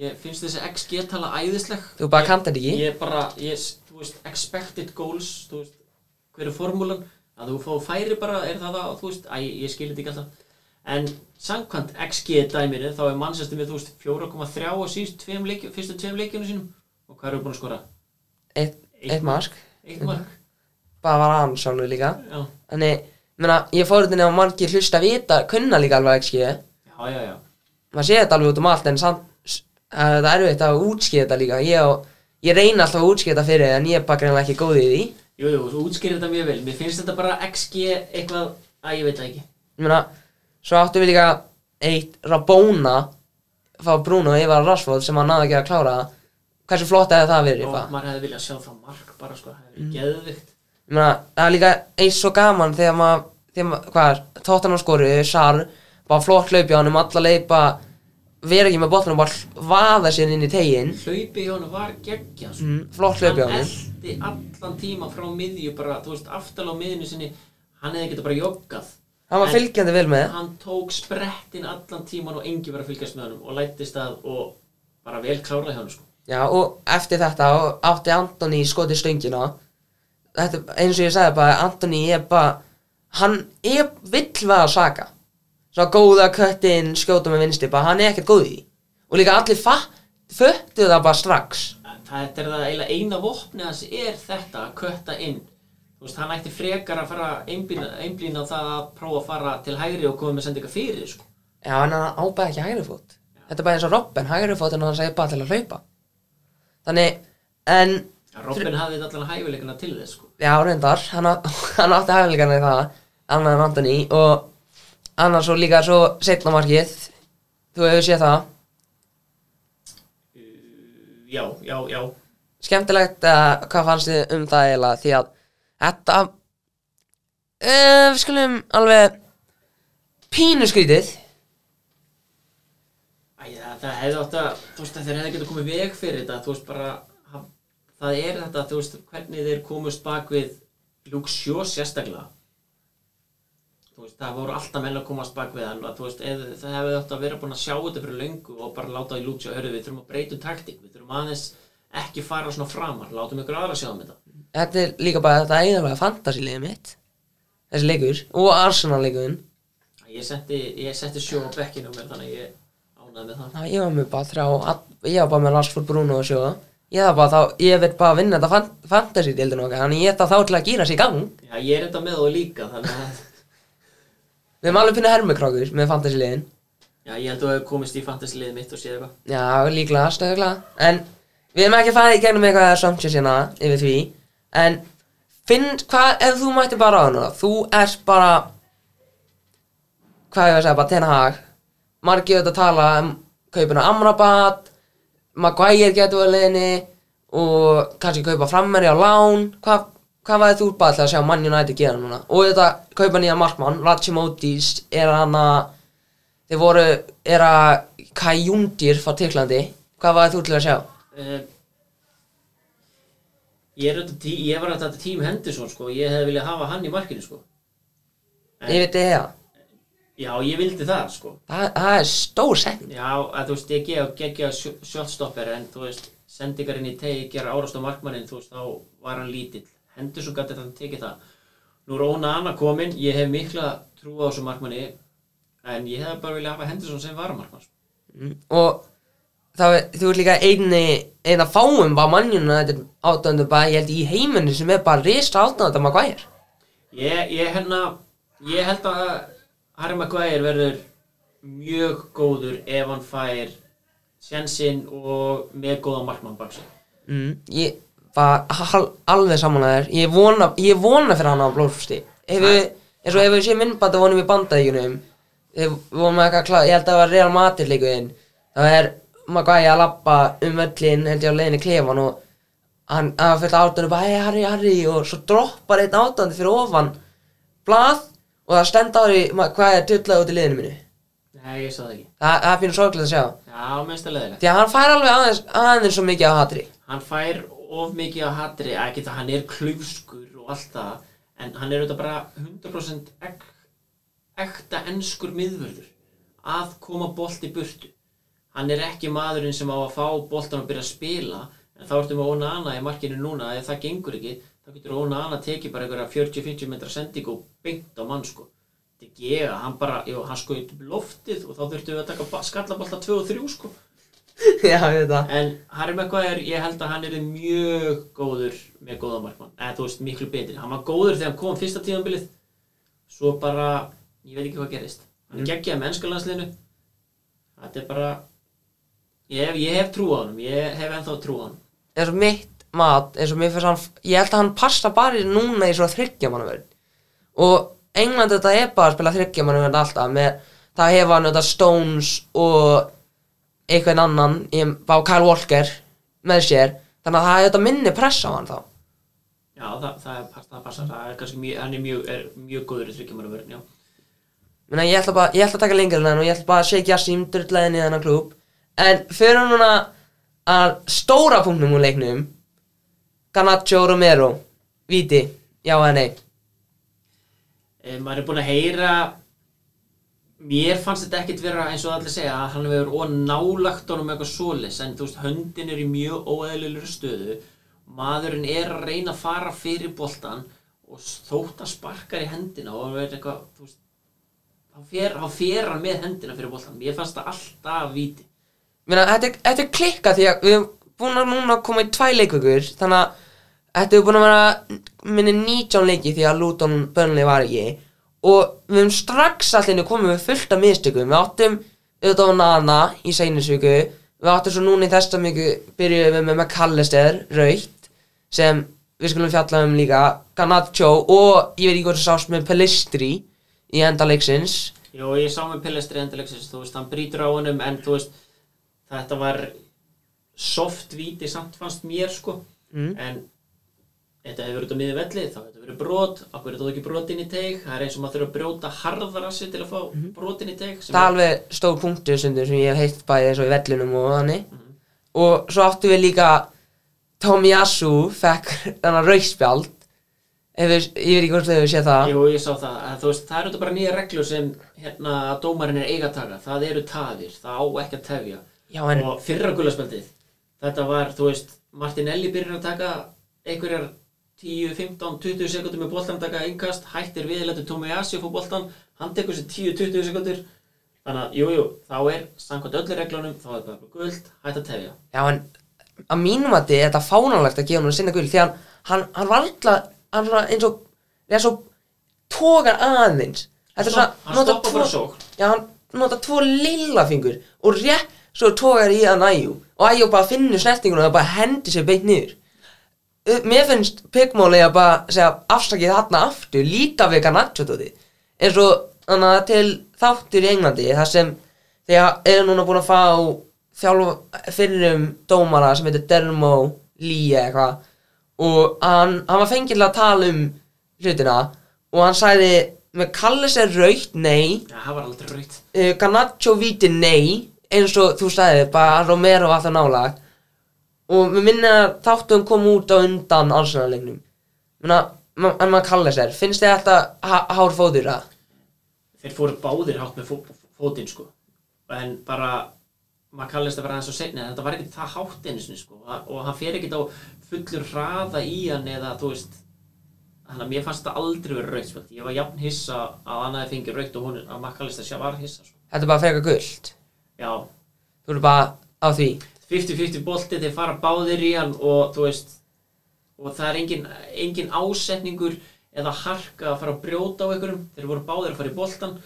ég finnst þessi XG tala æðisleg. Þú bara Ég- kannt þetta ekki? ég bara, ég, þú veist, expected goals þú veist, hver er formúlan? Að þú fá færi bara, er það það þú veist, æ, ég skilir þetta ekki alltaf. En samkvæmt XG dæminu þá er mannsestum við, þú veist, 4,3 á síðust tveim leikjum, fyrstu tveim leikjunum sínum. Og hvað eru búin að skora? eitt, eitt mark, Eitt mark? bara var hann sjálfur líka. Já, þannig, ég meina, ég fór þetta nefn að margir hlusta að vita, kunna líka alveg ekki já, já, já. Maður sé þetta alveg út um allt en samt það er erfitt að útskýra þetta líka. Ég, á- ég reyna alltaf að útskýra þetta fyrir þig, en ég er bara greinlega ekki góð í því. Jú, jú, þú útskýrir þetta mjög vel. Mér finnst þetta bara XG eitthvað, að ég veit það ekki. Meina, svo áttum við líka eitt Rabona fá Bruno að Rashford sem hann náði ekki að klára. Hversu flott hefði það verið og bara? maður hefði viljað sjá það mark bara, sko, það Mm. hefði geðvikt ég meina, það er líka eins svo gaman þegar maður, maður, hvað er tóttan á skoru, Sar, bara flott hlaupi á hann um alla leið bara vera ekki með botnum, bara vaða sér inn í tegin Hlaupi hjá hann var geggja, sko. Mm, flott hlaupi á hann hann eldi allan tíma frá miðju bara, þú veist, aftal á miðjunu sinni. Hann hefði getað bara joggað. Hann var En- fylgjandi vel með. hann tók sprettin allan tíman og engi verið að fylgjast með honum og lættist að og bara vel klárað hjá hann sko. Já, og eftir þetta átti Antoni skotið stöngina þetta, eins og ég sagði bara Antoni er bara hann er vill við að saka. Svo góða köttin skjóta með vinsti bara hann er ekkert góð í og líka allir föttu það bara strax. Þetta er það eiginlega eina vopni hans er þetta að kötta inn. Þú veist, hann ætti frekar að fara einblína á það að prófa að fara til hægri og koma með sendinga fyrir sko. Já, en hann ábæði ekki hægri fót. Þetta er bara eins og Robben, hægri fót en hann segir bara til að hlaupa. Þannig, en Robin hafði allan hæfileikana til þess sko. Já, reyndar, hann, á- hann átti hæfileikana í það annar en Antoni og annars svo líka svo setna markið. Þú hefur séð það? Já, já, já. Skemmtilegt að hvað fannst þið um það eiginlega? Því að þetta uh, við skulum alveg pínu skrítið. Æ, það, hefði átt að, þú veist, þeir hefði getað komið veg fyrir þetta, þú veist, bara, það er þetta, þú veist, hvernig þeir komust bak við Shaw sérstaklega. Þú veist, það voru alltaf menn að komast bak við hann þú veist, eð, það hefði átt að vera búin að sjá þetta fyrir löngu og bara láta í Shaw, hörðu, við þurfum að breyta um taktík, við þurfum aðeins ekki fara svona framar, látum ykkur aðra sjá um þetta. þetta er líka bara þetta eiginlega fantasíliðið mitt þessi leikur og Arsenal leikurinn Ég setti, setti Shaw á bekkinu mér, þannig ég ánæði með það. Ná, ég var með bara þrjá ég var bara með Rashford Bruno og sjóða ég var bara þá, ég veit bara að vinna þetta fan, fantasy-dildin okkar, þannig ég ætta þá til að gýra sig í gang. Já, ég er þetta með þú líka, þannig að, við erum alveg finnið hermikrákur með fantasy-liðin. Já, ég held að þú hefur komist í fantasy-liðið mitt og séð eitthvað. Já, líklega, stöðuglega. En við erum ekki að fara í gegnum eitthvað assumptions hérna yfir því. En finn, hvað, ef þú mætti bara á hana Þú ert bara Hvað ég að segja, bara Ten Hag. Margir auðvitað að tala um kaupinu Amrabat Maguire getur að leiðinni Og kannski kaupa frammerja á lán. Hvað, hvað væri þú bara til að sjá Man United gera núna? Og þetta kaupa nýja markmann Ratchimotis er hann að Þeir voru, er að Kajundir frá Tyrklandi. Hvað var þú til að sjá? Uh, ég, er auðvitað tí, ég var þetta tím Henderson sko, ég hefði viljað hafa hann í markinu sko. En- Ég veit það Já, ég vildi það sko. Það, það er stór setning Já, að þú veist, ég gef geggja shotstopper en þú veist, sendingarinn í tegi gera árast á markmannin, þú veist, þá var hann lítill. Henderson gæti þetta tekið það. Nú er Óna Anna komin, ég hef mikla trú á þessu markmanni, en ég hef bara viljað hafa Henderson sem varamarkmann. Sko. Mm, Og er- þú ert líka einni Eina fáum bara mannjuna Þetta er átöndu bara, ég held í heiminu Sem er bara rist átöndu þetta Maguire Ég, ég, hérna, ég held að Harry Maguire verður mjög góður ef hann fær sjensinn og með góða markmann bak sig. mm, Ég var alveg samanlegaður Ég vona, ég vona fyrir hann á blóðfústi eins og ef við séum minnbanda vonum í eitthvað klá Ég held að það var Real Madrid leikuðinn Það er Maguire að labba um öllin held ég á leiðinni klefan og hann að fullt átunum bara hei Harry Harry og svo droppar einn átandi fyrir ofan blað og það stend á því hvað er tullað út í liðinu mínu? Nei, ég sá það ekki. Það, það fyrir sorglega að sjá. Já, minnst að leðilegt því að hann fær alveg aðeins, aðeins svo mikið á hatri Hann fær of mikið að hatri ekki það hann er klufskur og allt það en hann er auðvitað bara 100% ek, ekta enskur miðvörður að koma bolt í burtu. Hann er ekki maðurinn sem á að fá boltan og byrja að spila en þá ertu með Onana í markinu núna ef það gengur ekki, þá getur Onana tekið bara einhverja 40-50 metra sending og beint á mann sko. Þetta er gega, hann bara, jú, hann skoði upp loftið og þá þurftum við að taka ba- skallabolta 2 og 3 sko. Já, ég En Harry Maguire, ég held að hann er mjög góður með góða markmann. Eða þú veist, miklu betri. Hann var góður þegar hann kom fyrsta tíðanbilið svo bara, ég veit ekki hvað gerist. Hann er geggjað með ennskalandsliðinu þetta er bara ég hef, ég hef trú á honum, ég hef ennþá trú á mitt mat eins og mér fyrst hann ég held að hann passa bara í núna í svo þryggjamannaverð og England þetta er bara að spila þryggjamannaverð alltaf með það hefa hann þetta Stones og einhvern annan ég, á Kyle Walker með sér. Þannig að það er þetta minni pressa á hann þá. Já, það, það, er, það passar, það er kannski mjög, hann er mjög, er mjög góður í þryggjumarvörn, já. Menna, ég, ætla bara, ég ætla að taka lengur en hann og ég ætla bara að segja Jassim drullæðin í þennan klúb en fyrir núna að stóra punktum úr leiknum Garnacho Romero. Víti, já eða nei? E, maður er búinn að heyra mér fannst þetta ekkit vera eins og allir segja að hann hefur nálagt honum eitthvað svolis en þú veist höndin er í mjög óeðlilegur stöðu. Maðurinn er að reyna að fara fyrir boltan og þótt að sparkar í hendina og veit eitthvað þú veist þá fer, fer hann með hendina fyrir boltan mér fannst það alltaf víti. Meina, þetta, er- þetta er klikka því að við erum búin að núna koma í tvæ leikvökur þannig að þetta er búin að vera minni 19 leiki því að Luton Burnley var ekki? Og við erum strax allir komið með fullt af mistökum. Við áttum auðvitað á Nana í seinisvíku við áttum svo núna í þesta miku byrjuðum við með McAllister raukt sem við skulum fjalla um líka. Garnacho og ég veit ekki hvað það sást með Pelistri í enda leiksins. Jó, ég sá með Pillestri endilegsins, þú veist, hann brýtur á honum en þú veist, þetta var soft víti samt fannst mér sko, Mm. en þetta hefur verið á miði velli, þá hefur þetta verið brot, okkur er þetta ekki brotin í teig, það er eins og maður þurfa að brjóta harðar að sig til að fá brotin í teig það er alveg stór stundur sem ég hef heilt bæði eins og í vellunum og þannig. Og svo áttu við líka Tomiyasu fekk þannig rauðspjald. Ég veit ekki hvort þau hefur séð það. Jú, ég sá það, en veist, það eru bara nýja reglur sem hérna dómarinn er eiga að taka, það eru tafir, það á ekki að tefja. Já en og fyrra gulaspjaldið þetta var, þú veist, Martinelli byrjar að taka einhverjar 10, 15, 20 sekúndur með boltan að taka innkast, hættir við, letur Tomiyasu fór boltan, hann tekur sér 10, 20 sekúndur. Þannig að, jú, jú, þá er samkvæmt öllu reglunum, þá er bara guld hætt að tefja. Já en að mínum að þetta er þetta fánalegt að gefa hann sinna gul því að hann, hann var alltaf hann svona eins og eða svo tókar aðeins. Er svona hann stoppa tvo- bara sókn. Já hann nota tvo lilla fingur og rétt svo tókar í hann æjú og æjú bara finnur snertinguna og bara hendi sér beint niður mér finnst Pigmóli að bara segja afsakið þarna aftur líka við Garnaccio tóti eins og þannig að til þáttur í Englandi þar sem þegar eru núna búin að fá þjálfa fyrrum dómara sem heitir Dermo Lee eitthvað. Og hann, hann var fengið til að tala um hlutina og hann sagði með Kallis er raukt, nei. Já, það var aldrei raut uh, Garnaccio víti nei eins og þú sagði, bara Romero var það nálag og mér minni að þáttum kom út á undan allsannarleiknum en maður kallar sér finnst þið há- hár fóður að þeir fóru báðir hátt með fó, fótinn sko. En bara maður kallist að vera aðeins og segna þetta var ekkert það hátt einu sko. Og hann fer ekkert á fullur hraða í hann eða þú veist þannig að mér fannst þetta aldrei verið raukt spjöld ég var jafn hissa að hann hefði fengið raukt og hún að maður kallist að sjá var hissa sko. þetta er bara frekar gullt já, þú eru bara á því 50-50 bolti þeir fara báðir í hann og þú veist og það er engin, engin ásetningur eða harka að fara að brjóta á einhverjum. Þeir voru báðir að fara í boltan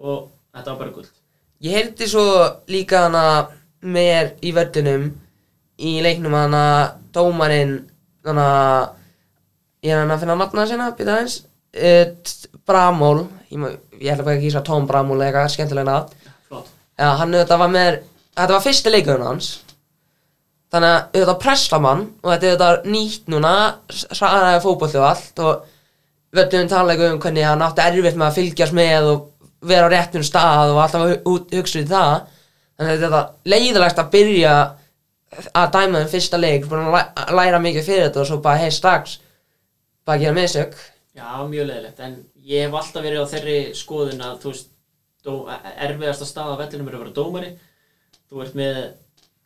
og þetta var bara guld ég heyrti svo líka hana mér í vördunum í leiknum að hann að dómarinn að ég er hann að finna nafna sinna, býta aðeins. Uh, Bramól ég, ég ætla bara ekki að kýsa Tom Bramól eða eitthvað skemmtilega nafn. Flott. Já, hann auðvitað var með Þetta var fyrsti leikurinn hans Þannig að auðvitað pressa mann Og þetta er auðvitað nýtt núna Sæðaði fótbolli og allt Og við höfum talað um hvernig hann átti erfitt með að fylgjast með Og vera á réttum stað Og alltaf að hu- hugsa í það Þannig að þetta er leiðilegast að byrja Að dæma þeim fyrsta leik Búin að læ- læra mikið fyrir þetta Og svo bara hei strax Bara gera mistök Já, mjög leðilegt, en ég hef alltaf verið á þeirri skoðun að, þú veist, dó, erfiðasta stað á vellinum er að vera dómari. Þú ert með,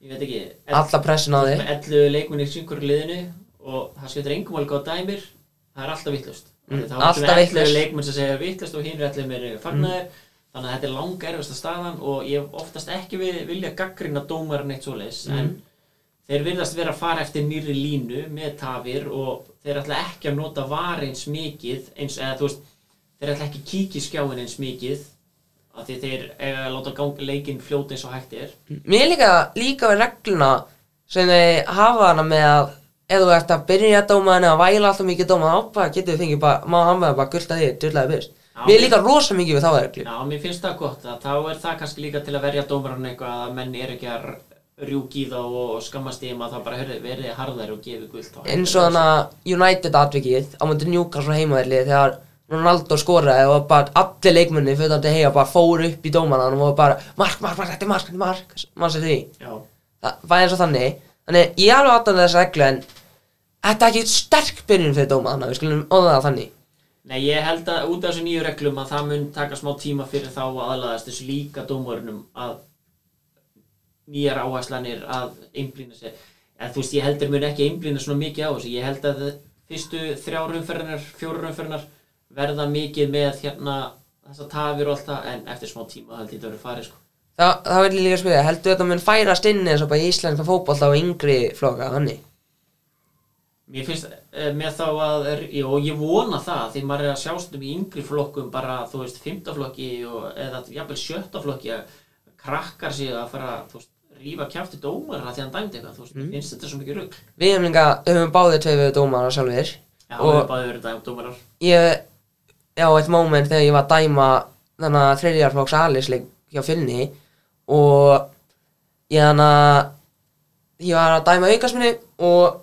ég veit ekki, Alla pressun á þig með 11 leikmunni í syngur liðinu og það skiptir engum alveg á dæmir, það er alltaf vittlust. Mm, þá ertu með 11 vitlaust. leikmunn sem segja vittlust og hinn er 11 meiri fagnaðir, þannig að þetta er langa erfiðasta staðan og ég hef oftast ekki við, vilja gaggrina dómarin eitt svoleiðis, Mm. en þeir virðast vera að fara eftir nýri línu með tafir og þeir ætla ekki að nota var eins mikið eins, eða þú veist, þeir ætla ekki að kíkja í skjáin eins mikið af því þeir eiga að láta leikinn fljóta eins og hægt er Mér líka, líka við regluna sem þau hafa hana með að ef þú ert að byrja að dóma henni að væla alltaf mikið dóma þá bara getur við fengið bara, má hann vera bara gulta því, dyrlaði byrst. Já, Mér líka rosa mikið við þá reglu. Já, mér finnst það gott að þá er það kannski líka til að verja dómaran eitthvað að menn er ekki að rjúki þá og skammast í að það bara hörðu, verið harðari og gefi gult á Eins og þannig að United atvikið á mútið Newcastle heimaðli þegar Ronaldo skoraði og bara allir leikmunni fyrir þetta heia bara fóru upp í dómanan og bara mark, mark, mark, þetta er mark, þetta er mark, mann sér því. Já, Það var eins og þannig. Þannig ég alveg áttan þessa reglu en þetta er ekki sterk byrjun fyrir dómaðana, við skulum óða það þannig. Nei, ég held að út af þessu nýju reglum að það mun taka smá tíma fyrir þá að aðlaðast þessu líka dómarunum að nýjar áherslanir að einblýna sér. En þú veist, ég heldur mun ekki einblýna svona mikið á þessu. Ég held að fyrstu þrjár umferðinar, fjórar umferðinar verða mikið með hérna þessa tafir og allt það, en eftir smá tíma held ég þetta verið farið, sko. Þá, þá vil ég líka spyrja, heldur þetta mun færast inn eins og bara í íslenska fótbolta og yngri flokka, þannig? Mér finnst eh, með þá að, já, og ég vona það, því maður er að sjást um í yngri flokkum bara, þú veist, fymtaflokki eða jafnvel sjöttaflokki að krakkar sig að fara, þú veist, rífa kjafti dómar að því hann dæmdi eitthvað, mér finnst þetta svo mikið rugg. Við hefum höfum báðið tvei við dómara sjálfur. Já, Og- við erum báðið verið dæmt dómarar. Ég, já, eitt moment þegar ég var að dæma þannig að þriðjarflokks alisleik hjá fjölni og ég þannig að ég var að dæma aukasminni og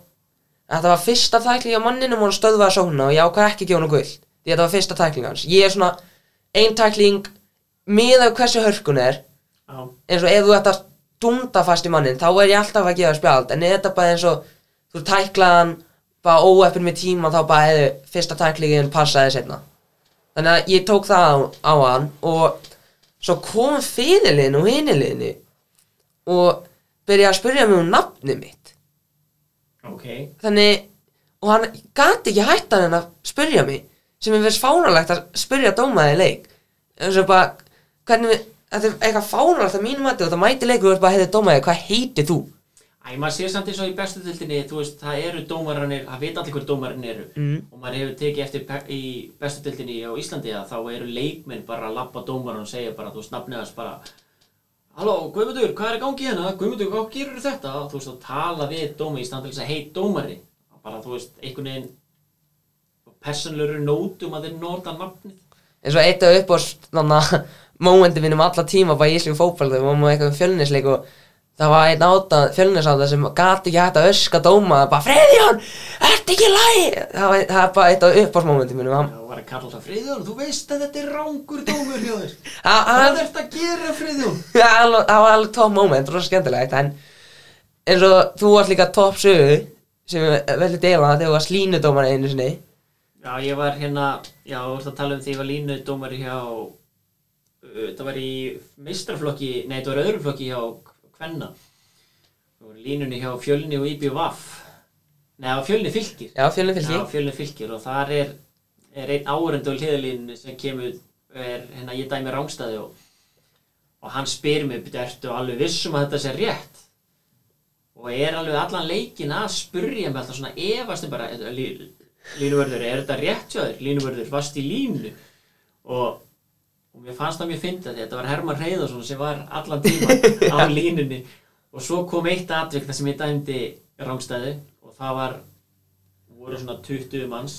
þetta var fyrsta tækling á manninum og stöðvaði sóknuna og ég ákvað ekki að gefa hann gull því þetta var fyrsta tækling hans. Ég er svona ein tækling með af hversu hörkun er. Já, eins og ef þú ert að dunda fast í mannin þá er ég alltaf að gefa spjald en þetta bara eins og þú tæklaðan bara óeppin með tíma þá bara hefði fyrsta tæklingin passaði setna þannig að ég tók það á, á hann og svo kom fyrirliðin og hiniliðinni og byrjaði að spyrja mig um nafni mitt. Ok. þannig og hann gati ekki hættan en að spyrja mig sem er verið fánalegt að spyrja dómaði leik. Eins og bara hvernig þetta er eitthvað fánalegt að mínum mati og það mæti leikur og er bara heitir dómaði hvað heitir þú Æ, maður sér samt eins og í bestu dildinni, þú veist, það eru dómararnir, það veit allir hver dómararnir eru. Mm. Og maður hefur tekið eftir í bestu dildinni á Íslandi að þá eru leikmenn bara að labba dómaran og segja bara, þú veist, nafnið hans bara Halló, Guðmundur, hvað er í gangi hérna? Guðmundur, hvað gerur þetta? Þú veist, að tala við dómi í stand til þess að heit dómari. Bara, þú veist, einhvern veginn persónlegur nótum að þeir nota nafnið. eins og eitt af upp á þannig það var einn áta fjölnisáta sem gati ekki hægt að öska dóma bara Freyðjón, ert ekki lagi það var, það var bara eitt á mómenti mínum hann, Já, var að kalla það Friðjón, þú veist að þetta er rángur dómur hjá þér. Hvað hann, ert að gera, Friðjón? það var alveg- top moment, rosa skemmtilegt en eins og þú varst líka top sögu sem við velum dela þegar þú varst línudómar einu sinni Já, ég var hérna, já, þú ert að tala um því ég var línu dómari hjá, uh, það var í meistraflokki, nei, það var öðrum flokki hjá Í línunni hjá Fjölni og. Nei, það var Fjölni fylgir. já, fjölni fylki Já, Fjölni fylgir og þar er, er einn áhörundu á hliðalínu sem kemur, er, hérna, ég dæmi rángstæði og, og hann spyr mig, "Bíddu, ertu alveg vissum að þetta sé rétt? og er alveg allan leikin að spurja mig alltaf svona efast um bara lí- línuvörður, er þetta rétt hjá þér? Línuvörður, varst í línu? Og, og mér fannst það mjög fyndið að þetta var Herman Reyðarsson sem var allan tíma á línunni. Og svo kom eitt atvik þar sem ég dæmdi rángstæði og það var voru svona 20 manns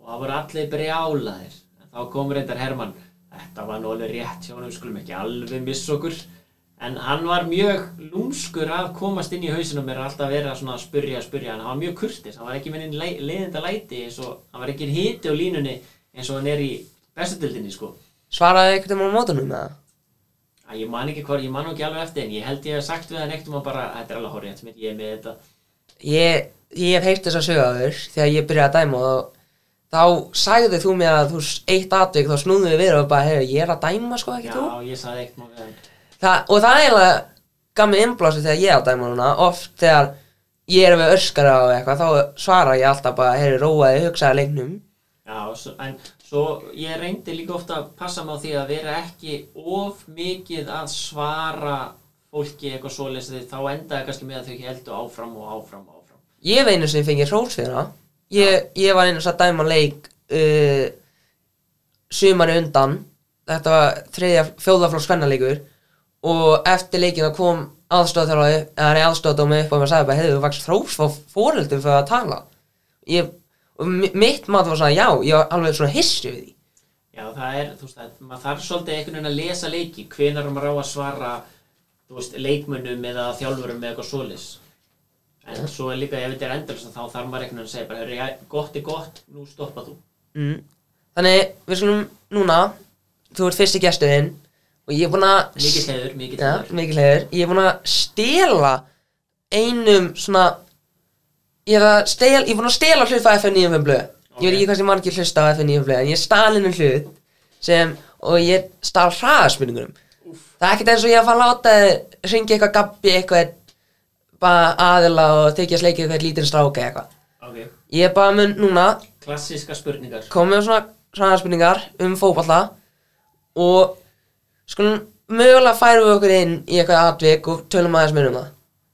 og það voru allir brjálaðir. En þá kom reyndar Hermann þetta var nú alveg rétt hjá hann við skulum ekki alveg missa okkur. En hann var mjög lúmskur að komast inn í hausinu mér alltaf svona að spurja, spurja en hann var mjög kurtis, hann var ekki minni leiðinda læti eins og hann var ekki hiti á línunni eins og hann er í bestudildinni sko Svaraði einhvern veginn á mótunum það? að ég man ekki hvað, ég man ekki alveg eftir en ég held ég hef sagt við hann ekkert um að bara þetta er alveg horrið, ég er með þetta Ég, ég hef heyrt þess að sögja þér þegar ég byrjaði að dæma og þá sagði þú mér að þú eitt atvik þá snúðum við við og bara, hey, ég er að dæma sko ekki þú? Já, ég sagði ekkert við hann Þa, og það er eiginlega gaf mig innblási þegar ég er að dæma núna oft þegar ég er við öskara og eitthvað þá svara ég alltaf bara, heyri, róaði, Já, svo, en svo ég reyndi líka ofta að passa mig á því að vera ekki of mikið að svara fólki eitthvað svoleiðis því þá endaði kannski með að þau heldu áfram og áfram og áfram. Ég hef einu sem fengið hrós fyrir það ég, ég var einu að dæma leik uh, sumari undan. Þetta var þriðja fjóðaflokks spennaleikur og eftir leikina kom aðstofdómi upp og maður sagði bara hefur þú vakst hrós frá fóreldum fyrir að tala. Ég, og mi- mitt mat var svona já, ég var alveg svona hissi við því Já, það er, þú veist, að maður þarf svolítið einhvern veginn að lesa leiki, hvenar maður á að svara, þú veist, leikmönnum eða þjálfurum eða eitthvað svoleiðis. En svo er líka, ef þetta er endalist, þá þarf maður einhvern veginn að segja bara, "Heyrðu, já, gott er gott, nú stoppa þú. mm. Þannig við skulum núna þú ert fyrsti gesturinn og ég er búinn að Mikið heiður, mikið ja, mikil heiður ég er búinn að stela einum svona ég er að stela, ég er búinn að stela hlut frá FN95 blöð. Ég veit ekki hvað sem margir hlusta á FN95 blöð en ég stal innum hlut sem, og ég stal hraðaspurningunum. Það er ekkert eins og ég að fara að láta ringi eitthvað gabbi eitthvað bara aðila og þykja sleikið eitthvað lítinn stráka eitthvað. Ok, ég er bara mun núna klassíska spurningar. komið með svona hraðaspurningar um fótballa og skulum mögulega færum við okkur inn í eitthvað atvik og tölum aðeins mér um það.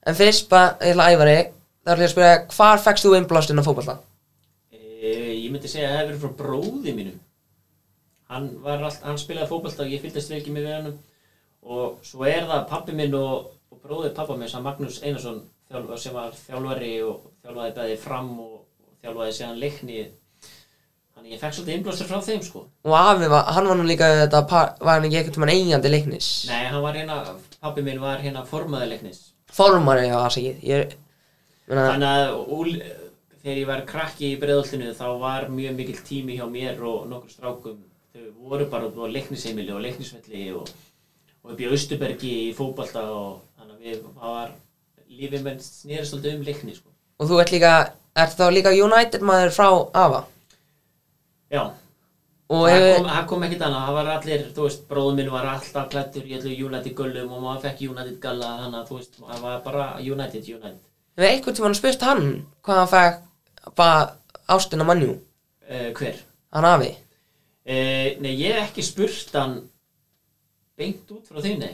En fyrst bara, ég ætla að æfa þig það er að spyrja, hvar fekkst þú innblástin á fótballa? E, ég myndi segja að það hefur verið frá bróði mínum. Hann, allt, hann spilaði fótbolta og ég fylgdist vel ekki með hann og svo er það pappi minn og, og bróðið pappa minn sem Magnús Einarsson sem var þjálfari og þjálfaði bæði fram og, og þjálfaði síðan leikni. Þannig ég fekk svolítið innblástur frá þeim sko. Og afi, var, hann var nú líka þetta, var hann ekki eitthvað tímann eigandi leiknis? Nei, hann var hérna, pappi minn var hérna leiknis. Formari á aðsakið ég. Meina, Þannig að úl, þegar ég var krakki í breiðoltinu þá var mjög mikill tími hjá mér og nokkur strákum þau voru bara á leiknisheimili og leiknisvelli og, og upp í Austubergi í fótbalta og þannig að við, það var lífið menn snýrist alltaf um leikni sko. og þú ert líka ert þá líka United maður frá afa Já, og það hefur, kom, kom ekkert annað, það var allir, þú veist, bróðum minn var alltaf klættur í allir United gullum og maður fekk United galla, þannig að þú veist, það var bara United, United. Hefur einhvern tímann spurt hann hvað hann fekk bara ástina mannjú, Uh, hver? hann afi. Uh, nei, ég hef ekki spurt hann beint út frá því, nei.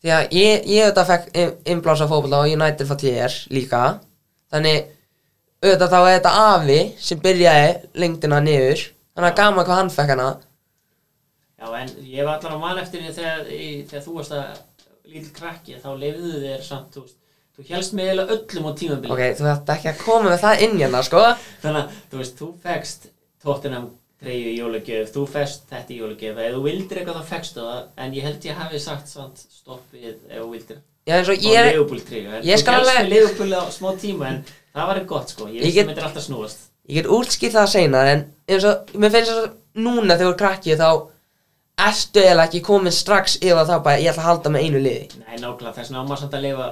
Því að ég, ég auðvitað fekk innblása fótbolta og United fætt ég er líka. Þannig auðvitað þá er þetta afi sem byrjaði lengdina niður. Þannig að gaman hvað hann fekk hana. Já, en ég var allan að man eftir því þegar, þegar þú varst að lítill krakki, þá lefðu þér samt, þú veist, þú helst með eiginlega öllum á tímabili. Ok, þú ætti ekki að koma með það inn hérna, sko Þannig að, þú veist, þú fegst Tottenham treyju í jólagjöf, þú fegst þetta í jólagjöf, ef þú vildir eitthvað þá fegstu það, en ég held ég hafi sagt samt stoppið þú vildir. Já, eins og ég er þú helst alveg- með Leopold á smá tíma, en það var gott, sko. Ég veist get- það myndir alltaf snúast. Ég get útskipt það seinar en eins og, mér finnst þess að núna þegar er ertu eða ekki komin strax yfir það bara ég ætla að halda með einu liði Nei, nákvæmlega, þess vegna á maður samt að leifa,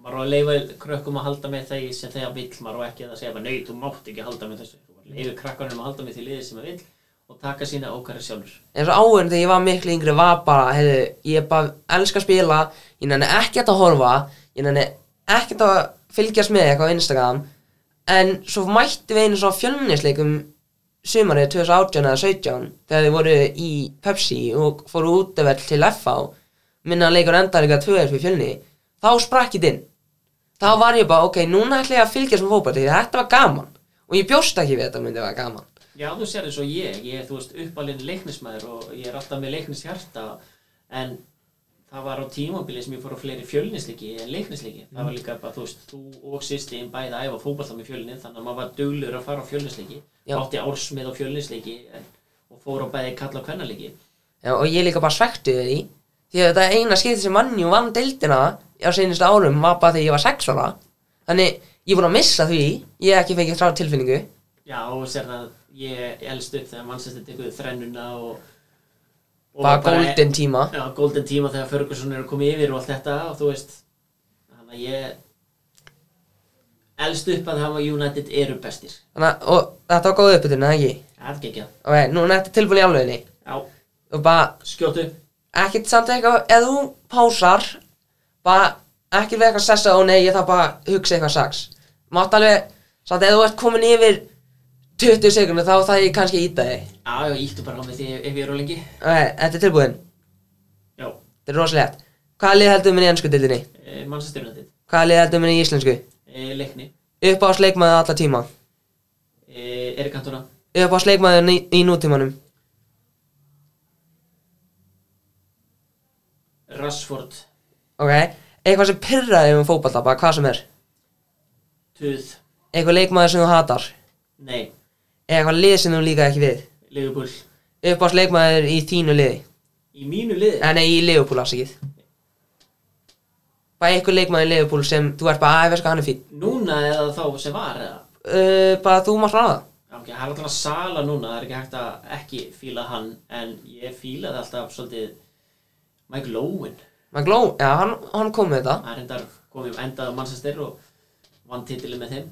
maður á að leifa krökkum að halda með þeir sem þegar vill, maður á ekki að segja nei, þú mátt ekki halda með þessu. Þú leifir krakkanum að halda með því liði sem það vill og taka sína ókæri sjálfur. eins og áður þegar ég var miklu yngri var bara, heiðu, ég bara elska að spila ég nenni ekkert að horfa ég nenni ekkert að fylgjast með eitthvað á Instagram en svo mætti við einu svona fjölnisleikum sumarið 2018 eða 17 þegar þið voru í Pepsi og fóru útveld til FH minna leikur endar eitthvað 2 fyrir fjölni þá sprakk ég inn þá var ég bara, ok, núna ætla ég að fylgjast með fótbolti því þetta var gaman. Og ég bjóst ekki við þetta myndi að vera gaman. Já, þú sér eins og ég, ég er, þú veist, uppalinn leiknismæður og ég er alltaf með leiknishjarta en það var á tímabili sem ég fór á fleiri fjölnisleiki en leiknisleiki. Það var líka bara, þú veist, þú og sýstin bæði að æfa fótballta með fjölni þannig að maður var duglur að fara á fjölnisleiki. Já. átti ársmið á fjölnisleiki en, og fór á bæði kalla og kvennaleiki. Já, og ég líka bara svektu á seinustu árum var bara þegar ég var sex ára. Þannig ég er búin að missa því. Ég hef ekki fengið frá tilfinningu. Já, og sér það ég elst upp þegar mannsestir tekuð þrennuna og, og bara golden tíma. Já, golden tíma þegar Ferguson er að koma yfir og allt þetta og þú veist þannig að ég elst upp að hafa United eru bestir. Þannig, að- þetta var góð uppbytun, eða ekki? Það er ekki ekki Ok, nú er þetta tilbúin í alveginni Já, og bara skjótu. ekkert samt eitthvað ef þú pásar bara ekkert við eitthvað sessa og nei ég þarf bara að hugsa eitthvað sax. Mátt alveg, samt ef þú ert komin yfir 20 sekundur þá það ég kannski íta þig. Já, já, íttu bara á mig því ef ég er á lengi ok, þetta er tilbúin, Já, þetta er rosalegt. Hvaða lið heldur minni í ennsku dildinni? e, mannsestir United. Hvaða lið heldur minni í íslensku? e, Leikni. Upp á sleikmaður alla tíma? E, Erik Cantona. Upp á sleikmaður í, í nútímanum? Rashford ok, eitthvað sem pyrraði um fótballta bara hvað sem er. Tuð eitthvað leikmaður sem þú hatar. Nei, eitthvað lið sem þú líka ekki við. Liverpool. Upp á sleikmaður í þínu liði? Í mínu liði? Nei, nei, í Liverpool afsakið Bara einhver leikmaður í Liverpool sem þú ert bara að veist hvað hann er fín Núna eða þá sem var eða? Uh, Bara þú mátt ráða Já, ok, það er alltaf sala núna, það er ekki hægt að ekki fíla hann, en ég fílaði alltaf svolítið Michael Owen. Gló, já, hann, hann kom með þetta Það hendar komið endað á Manchester og vann titilið með þeim.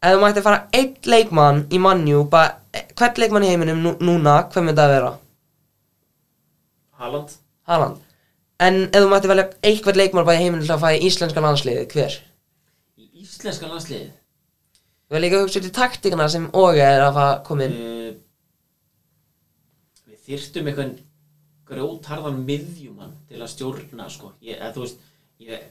Ef þú mætti fara einn leikmann í mannjú Bara, eh, hvern leikmann í heiminum nú, núna Hvern myndi það að vera? Haaland, Haaland En ef þú mætti velja einhvern leikmann bara í heiminum til að fæða íslenska landsliði, hver? í íslenska landsliðið. Við erum líka hugsa út í taktikana sem Óge er að koma inn Uh, við þyrftum eitthvað grjótharðan miðjumann til að stjórna, sko. Ég, eða, þú veist, ég...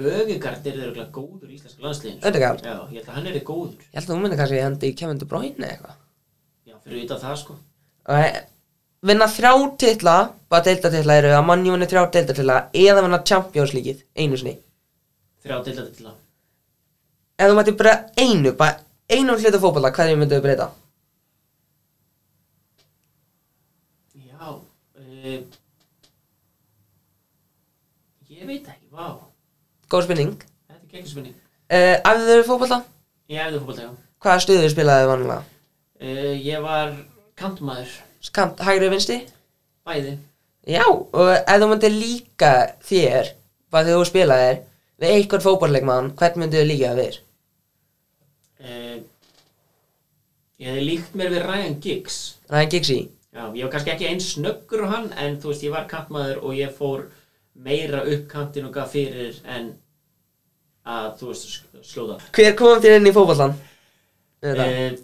Ögegard er þeirra góður í íslenska landsliðinu. sko. Ødegaard? Já, ég held að hann er góður. Ég held að þú myndi kannski hendi í Kevin De Bruyne eitthvað Já, fyrir utan það, sko. Ok, vinna þrjá titla bara deildatitla eru að mannjú vinna þrjá deildatitla eða vinna Champions League einu sinni Þrjá til til að. ef þú mætti breyta einu, bara einu hlutu fótballa, hverju myndu þú breyta? Já, uh, ég veit ekki, vá, Góð spurning þetta er gegn spurning. uh, Æfðu þau fótballa? Ég hefði fótbolta, já. Hvaða stuðu spilaði þau vanlega? Uh, ég var kantmaður, Skant, hægri vinsti? bæði. Já, og ef þú myndi líka þér þegar þú spilaðir við einhvern fótballleikmann, hvern myndu þau líka þér? Uh, ég hefði líkt mér við Ryan Giggs. Ryan Giggsy Já, ég var kannski ekki eins snöggur á hann, en þú veist, ég var kantmaður og ég fór meira upp kantinn og gaf fyrir en að, þú veist, slóða. Hver kom þér inn í fótballan? Uh, Uh,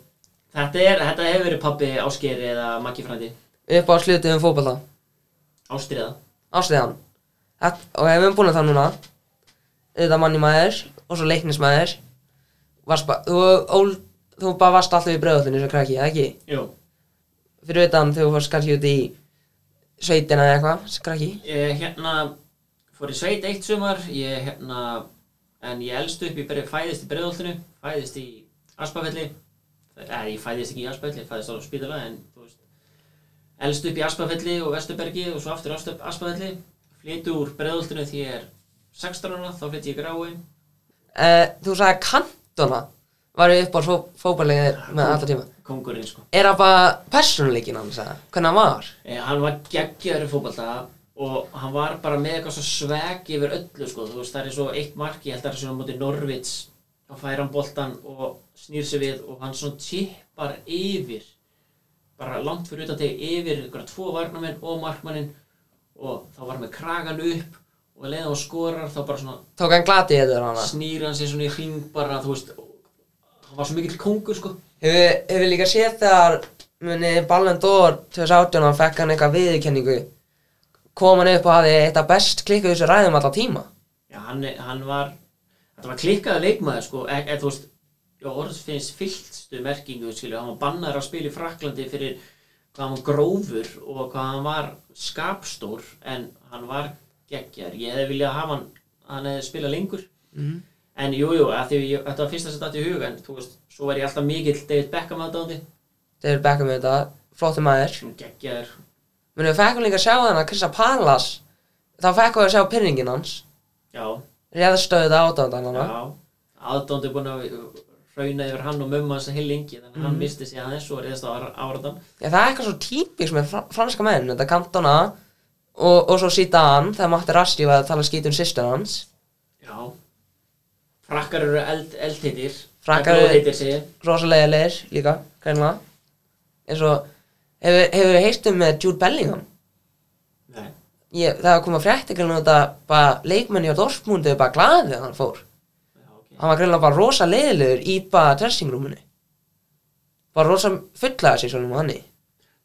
þetta, er, þetta hefur verið pabbi Áskeri eða Maggi frændi. upp á slutu um fótballa Ástriða. Ástriðan Þetta- Og ef við búin að það núna Þetta manni maður Og svo leiknismæður þú, þú bara varst alltaf í bröðullinu sem krakki, ekki? Jú. Fyrir utan þegar þú fórst kannski út í sveitina eða eitthvað, sem krakki Ég hérna fór í sveit eitt sumar, ég hérna, en ég elst upp, ég byrja, fæðist í breiðoltinu, fæðist í Aspafelli, eða ég fæðist ekki í Aspafelli, ég fæðist á spítala, en þú veist, elst upp í Aspafelli og Vesturbergi og svo aftur á Asp- Aspafelli, flyttu úr breiðoltinu því ég er 16 ára, þá flytti ég grái, uh, Þú sagði kantona Var upp á fó, fótballegið með alltaf tíma kongurinn sko. Er það bara persónuleikin hans að Hvernig hann var? Eh, hann var geggjaður í fótbolta og hann var bara með eitthvað svo sveg yfir öllu sko, þú veist, það er svo eitt mark, ég held að það er svona á móti Norvits þá fær hann boltan og snýr sig við og hann svona tippar yfir bara langt fyrir utan teg yfir einhverja tvo varnamenn og markmannin og þá var hann með kragan upp og leiðan hann skorar þá bara svona Tók hann glati eða hana snýr hann sig svona í hring bara, þú veist hann var svo mikill kongur sko. Hefur hefur líka séð þegar muni Ballon d'Or 2018 hann fekk hann eitthvað viðurkenningu? Kom hann upp og hafði eitt af best klikkuð þessu ræðum alltaf tíma? Já, hann, hann var þetta var klikkaði leikmaður sko. E, e, þú veist, já, orð finnst fyllstu merkingu skilju, hann var bannaður að spila í Fraklandi fyrir hvað hann var grófur og hvað hann var skapstór en hann var geggjar ég hefði viljað hafa hann hann hefði spilað lengur. Mhm. En jú, jú, að því ég, þetta var fyrsta sem datt í hug en þú veist, svo var ég alltaf mikill David Beckham aðdáðandi David Beckham með þetta, maður. Sem geggjar Menni við fekkum líka að sjá þannig að Krista Palas Þá fekkum við að sjá pyrringin hans. Já, Réðstöðuð átáðan hann já. Aðdáðandi búin að hrauna yfir hann og mömmu hans heil lengi þannig að hann misti sig aðeins og reyðast á áraðan Já, það er eitthvað svo típiks með fr franska menn Þetta kantona og, og svo Zidane þegar Matti Rasti var að tala skít um sýstur hans. Já frakkar eru eld, eldheitir Frakkar eru-. Rosalega leir líka, greinlega eins og hefur hefur heilt um með Jude Bellingham? Nei, ég, það kom að frétti greinlega þetta bara leikmenni á Dortmundi bara glaðið þegar hann fór. Já, ok. Hann var greinlega bara rosa leiðilegur í bara dressingrúminu. Bara rosa fullaði sig svona um hann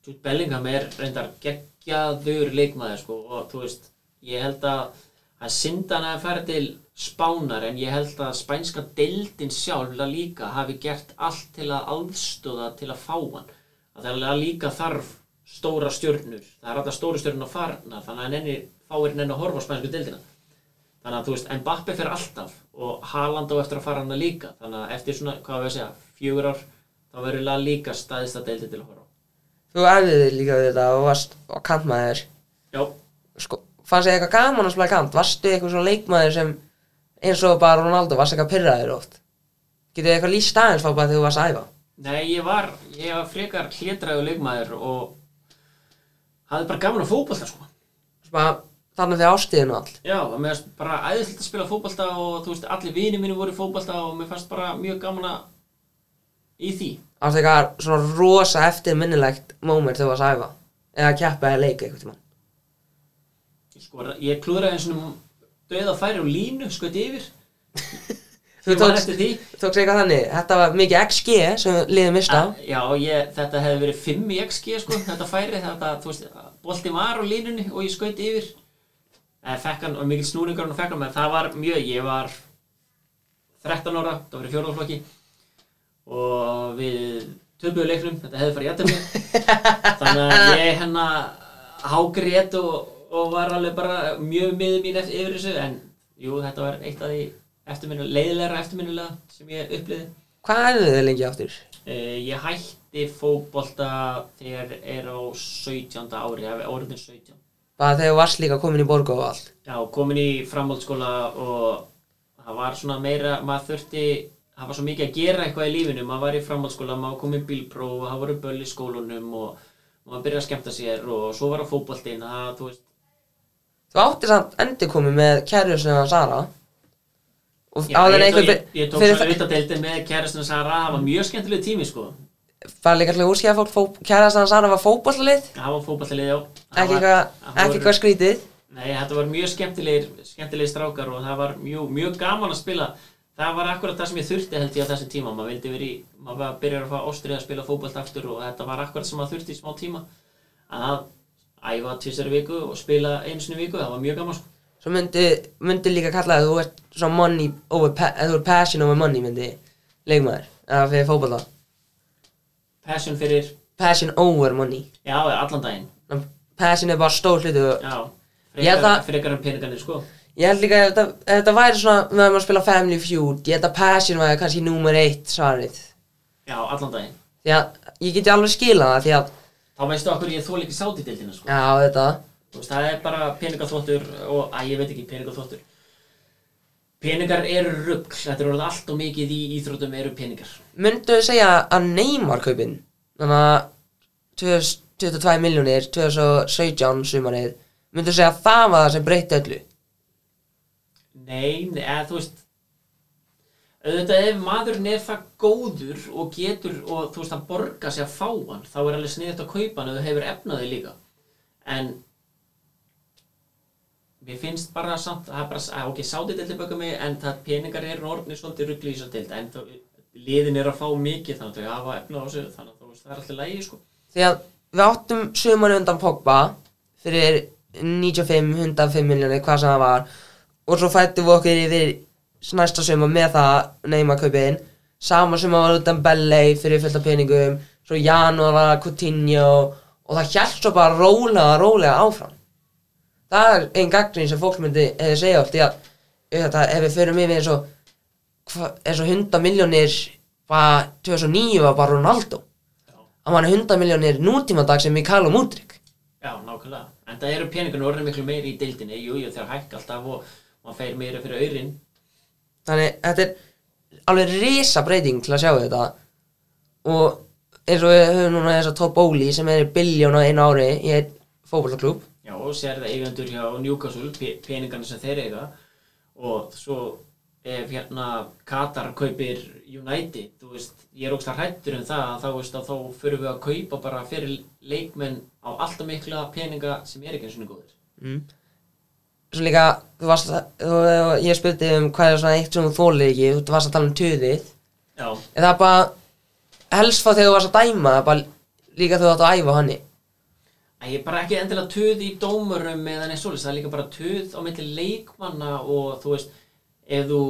Jude Bellingham er reyndar geggjaður leikmaður sko og þú veist, ég held að að syndan að fara til spánar en ég held að spænska deildin sjálf líka hafi gert allt til að aðstóða til að fá hann. Að það er líka þarf stóra stjörnur. Það er alltaf stóra stjörnur að farna þannig að nenni, fáir nenni að horfa á spænsku deildina. Þannig að þú veist, Mbappe fyrir alltaf og Haaland á eftir að fara hana líka. Þannig að eftir svona, hvað við að segja, fjögur ár þá verður Liga staðist að deildi til að horfa þú erfiði líka við þetta og varst á kantmaður. Já, sko, fannst þið eitthvað gaman að spila kant? Varstu eitthvað svona leikmaður sem eins og bara Ronaldo, varst eitthvað pyrraður oft? Getur þið eitthvað líst aðeins fá bara þegar þú varst að æfa? Nei, ég var, ég var frekar hlétræðu leikmaður og hafði bara gaman að fótbolta sko. Þannig þegar ástíðin og allt? Já, mér fannst bara æðislegt að spila fótbolta og þú veist, allir vini mínu voru í fótbolta og mér fannst bara mjög gaman að í því. Ástu eitthvað svona rosa eftirminnilegt moment þegar þú varst að æfa? Eða keppa eða leika eitthvað Sko, ég klúðraði eins og döða færi og línu, skoði yfir. Þú tókst, tókst eitthvað þannig, þetta var mikið XG sem liðið mista. Ah, Já, ég, þetta hefði verið 5 í XG sko, þetta færi, þetta, þú veist, bolti var á línunni og ég skaut yfir. eða fekk hann og mikill snúningur hann og fekk hann menn það var mjög, ég var 13 ára, það var í fjórðarflokki og við töpuðu leiknum, þetta hefði farið jættum þannig að ég hérna hágrét og, og var alveg bara mjög miður mín eftir yfir þessu en jú, þetta var eitt af því eftirminnilega, leiðilegra eftirminnilega sem ég uppliði Hvað er þið lengi áttur? Uh, ég hætti fótbolta þegar er á 17. ári, orðin 17. Bara þegar varst líka komin í borgu og allt Já, komin í framhaldsskóla og það var svona meira, maður þurfti, það var svo mikið að gera eitthvað í lífinu, maður var í framhaldsskóla, maður kom í bílpróf og það voru böll í skólunum og maður byrjaði að skemmta sér og svo var það fótboltinn, það, þú veist, Þú áttir samt endur komið með kæru sem Sara Og já, ég, einhver ég, tók svo það utadeildin með kærastinu Sara, það var mjög skemmtileg tími, sko. Bara líka alltaf úrskæða fólk fó, kæra sem Sara var fótbollalið Það var fótboltalið, já. Það Ekki eitthvað það skrítið Nei, þetta var mjög skemmtilegir, strákar og það var mjög, mjög gaman að spila. Það var akkurat það sem ég þurfti held ég á þessum tíma. Maður vildi verið í, maður var að að fá ástrið að spila fótbollt aftur og þetta var akkurat sem maður þurfti í smá tíma. Að æfa tvisar viku og spila í viku, það var mjög gaman sko. Svo myndi, myndi líka kalla það að þú ert svona money over, eða þú ert passion over money myndi leikmaður eða fyrir fótbolla Passion fyrir, Passion over money já, allan daginn. Passion er bara stór hlutu Já, að- frekar en peningarnir sko. Ég held líka að þetta, væri svona með að maður spila Family Feud Ég held að Passion væri kannski númer eitt svarið Já, allan daginn. Því að ég geti alveg skilað það því að Þá veistu okkur ég þól ekki sátt í deildina sko. Já þetta Þú veist, það er bara peningaþvottur og, að ég veit ekki, peningaþvottur. Peningar eru rugg, þetta er orðið allt og mikið í íþróttum eru peningar. Myndu þau segja að Neymar kaupin Þannig að 22 miljónir 2017 sumarið Myndu þau segja að það var það sem breytti öllu nei, eða þú veist, auðvitað ef maðurinn er það góður og getur og þú veist, hann borgar sig að fá hann, þá er alveg sniðið að kaupa hann ef þú hefur efnaði líka. En mér finnst bara samt, það er bara, að, ok, sátið til baka mig, en það peningar eru orðnir svolítið ruggli í að deild, en þá, liðin er að fá mikið þannig að þau hafa efnað á sig, þannig að það er alltaf lægi, sko. Því að við áttum sumarið undan Pogba Fyrir 95, 105 miljónir Hvað sem það var Og svo fættum við okkur yfir næsta sumar með það Neymar kaupin Sama sumar var undan Belley fyrir fullt af peningum Svo janúar var Coutinho og það hjælt svo bara rólega, rólega áfram. Það er einn gagnrýn sem fólk myndi eða segja oft því að þetta, ef við förum yfir eins og eins og 100 miljónir bara 2009 var bara Ronaldo. Hann var 100 miljónir nútímadag sem Mikael og Múdrik Já, nákvæmlega. En það eru peningarnir orðin miklu meiri í deildinni, jú, jú, þeir hækka alltaf og maður feir meira fyrir auðrin. Þannig þetta er alveg risa breyting til að sjá þetta. Og eins og við höfum núna þess að Top Bowley sem er biljón á einu ári í einn fótbollaklúb Já, og sér það eigendur hjá Newcastle, pe peningarnir sem þeir eiga. Og svo ef hérna Katar kaupir United, þú veist, ég er ógst að hrættur um það að þá, veist, að þá fyrir við að kaupa bara fyrir leikmenn á alltaf mikla peninga sem er ekki eins og góður. Svo líka, þú varst að, þú, ég spurði um hvað er svona eitt sem þú þólir ekki þú varst að tala um töðið Já, en það er bara helst fá þegar þú varst að dæma það er bara líka þú átt að æfa hanni að ég er bara ekki endilega töð í dómurum eða neitt svoleiðis, það er líka bara töð á milli leikmanna og þú veist, ef þú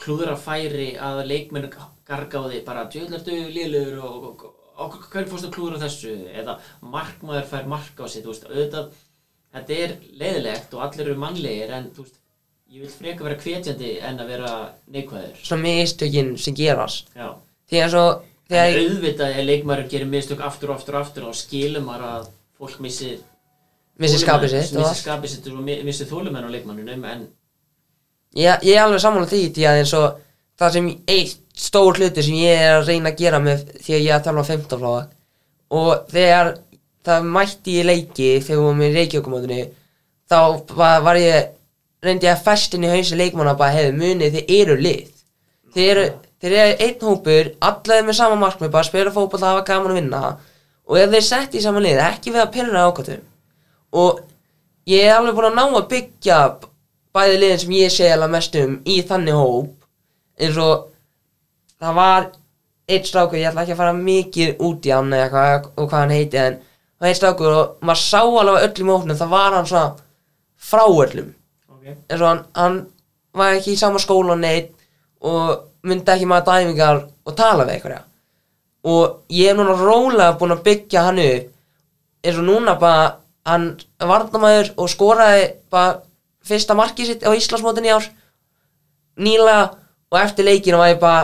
klúður að færi að leikmenn garga á því bara djöðlartu liðlur og, og, og hvernig fórstu klúður á þessu? Eða markmaður fær mark á sig, þú veist, auðvitað þetta er leiðilegt og allir eru mannlegir en þú veist, ég vil freka vera hvetjandi en að vera neikvæður. Svona mistökin sem gerast. Já, að svo en þegar auðvitað ef leikmaður gerir mistök aftur og aftur og aftur og skilur maður að fólk missi missi skapið sitt missi skapið sitt og mi- missi þólumenn á leikmannunum en ég, ég er alveg sammála því því að eins og það sem eitt stór hluti sem ég er að reyna að gera með því að ég er að tala um 15 fláa og þegar það mætti ég leiki þegar við varum í reykjókumóðinu þá var, var ég reyndi ég að festin í hausi leikmanna bara hefði munið þið eru lið. Þið eru, þið eru einn hópur allir með sama markmið, bara spila fótboll hafa gaman að vinna. Og ef þeir sett í saman lið, ekki við að pyrra ákvæmtum og ég er alveg búin að ná að byggja bæði liðin sem ég segi alveg mest um í þannig hóp. Eins og það var einn strákur, ég ætla ekki að fara mikið út í hann eða hvað, og hvað hann heiti en það einn strákur og maður sá alveg öllum hópnum, það var hann svona frá öllum. Okay. eins og hann, hann var ekki í sama skóla neitt og myndi ekki maður dæmingar og tala við einhverja. Og ég er núna rólega búinn að byggja hann upp eins og núna bara hann varnamæður og skoraði bara fyrsta markið sitt á Íslandsmótin í ár. Nýlega og eftir leikinu var ég bara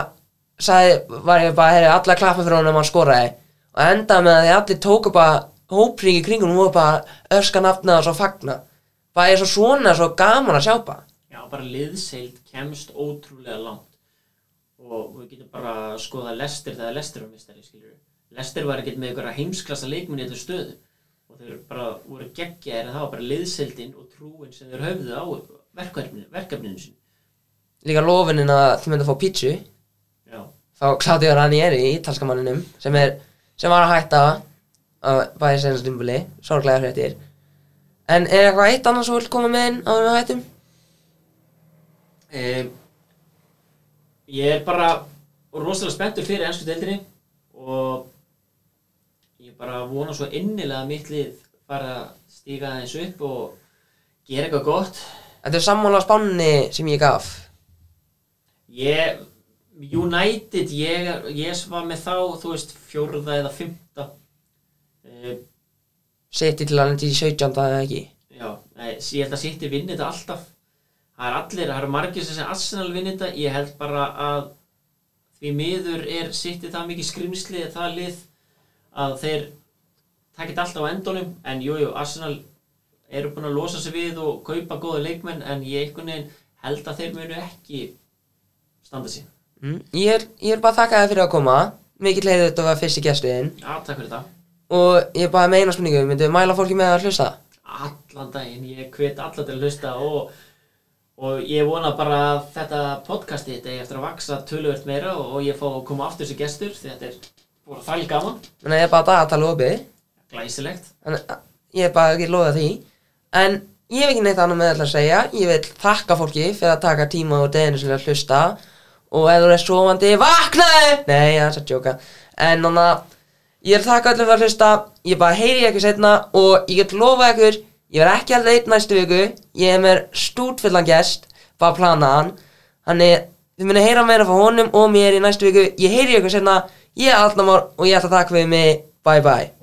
sagði, var ég bara, herri, alla klappa fyrir honum hann skoraði. Og endaði með að því allir tóku bara hópring í kringum og bara öska nafna og svo fagna. Bara er svo svona svo gaman að sjá bara. Já, bara liðseild kemst ótrúlega langt. Og við getum bara að skoða Lester þegar Lester var mistari, skilur við Lester var ekkert með einhverja heimsklassa leikmunni í þetta stöðu. Og þeir bara voru geggjaðir en það var bara liðseildin og trúin sem þeir höfðu á verkefninu, verkefninu sin líka lofunin að þið myndi að fá pítsu Já, þá Claudio Ranieri, ítalska manninum sem, er, sem var að hætta. að bæði senast dimbuli, sorglega fréttir. En er eitthvað eitt annars sem vil koma með inn á við hættum? um, Ég er bara rosalega spenntur fyrir ennsku deildinni og ég bara vona svo innilega að mitt lið fara að stíga aðeins upp og gera eitthvað gott. Þetta er sammála spánni sem ég gaf? Ég, United, ég, ég var með þá, þú veist, fjórða eða fymta uh, Seti til að lendi í 17. eða ekki? Já, nei, ég held að City vinni þetta alltaf. Það er allir, það eru margir sem segja Arsenal vinni þetta. Ég held bara að því miður er City það mikið skrimsli það lið að þeir takit alltaf á endunum en jújú, jú, Arsenal eru búin að losa sig við og kaupa góða leikmenn en ég einhvern veginn held að þeir munu ekki standa sig. Mm. ég, er, ég er bara að þakka þér fyrir að koma. Mikið leiði þetta var fyrsti gestuðin Já, takk fyrir það Og ég bara með eina spurningu Myndu mæla fólki með að hlusta? allan daginn, ég hvet alla til að hlusta og, og ég vona bara að þetta podcasti þetta er eftir að vaksa töluvert meira og, ég fá að koma aftur sem gestur því þetta er búin að þæl gaman, Þannig að ég er bara að dagatala opið. Glæsilegt. Þannig að ég er bara ekki loða því. En ég hef ekki neitt annað með að segja. Ég vil þakka fólki fyrir að taka tíma og deginu sem að hlusta. Og ef þú er sofandi, vaknaðu! Nei, það er að djóka En þannig að ég vil þakka öllum fyrir að hlusta. Ég bara heyri ykkur setna Og ég get lofa ykkur Ég verð ekki alltaf einn næstu viku. Ég er með stútfullan gest Bara að plana hann Þannig þið munið heyra meira frá honum og mér í næstu viku. Ég heyri ykkur setna Ég er Alnamár og ég ætla að taka við mig. Bye bye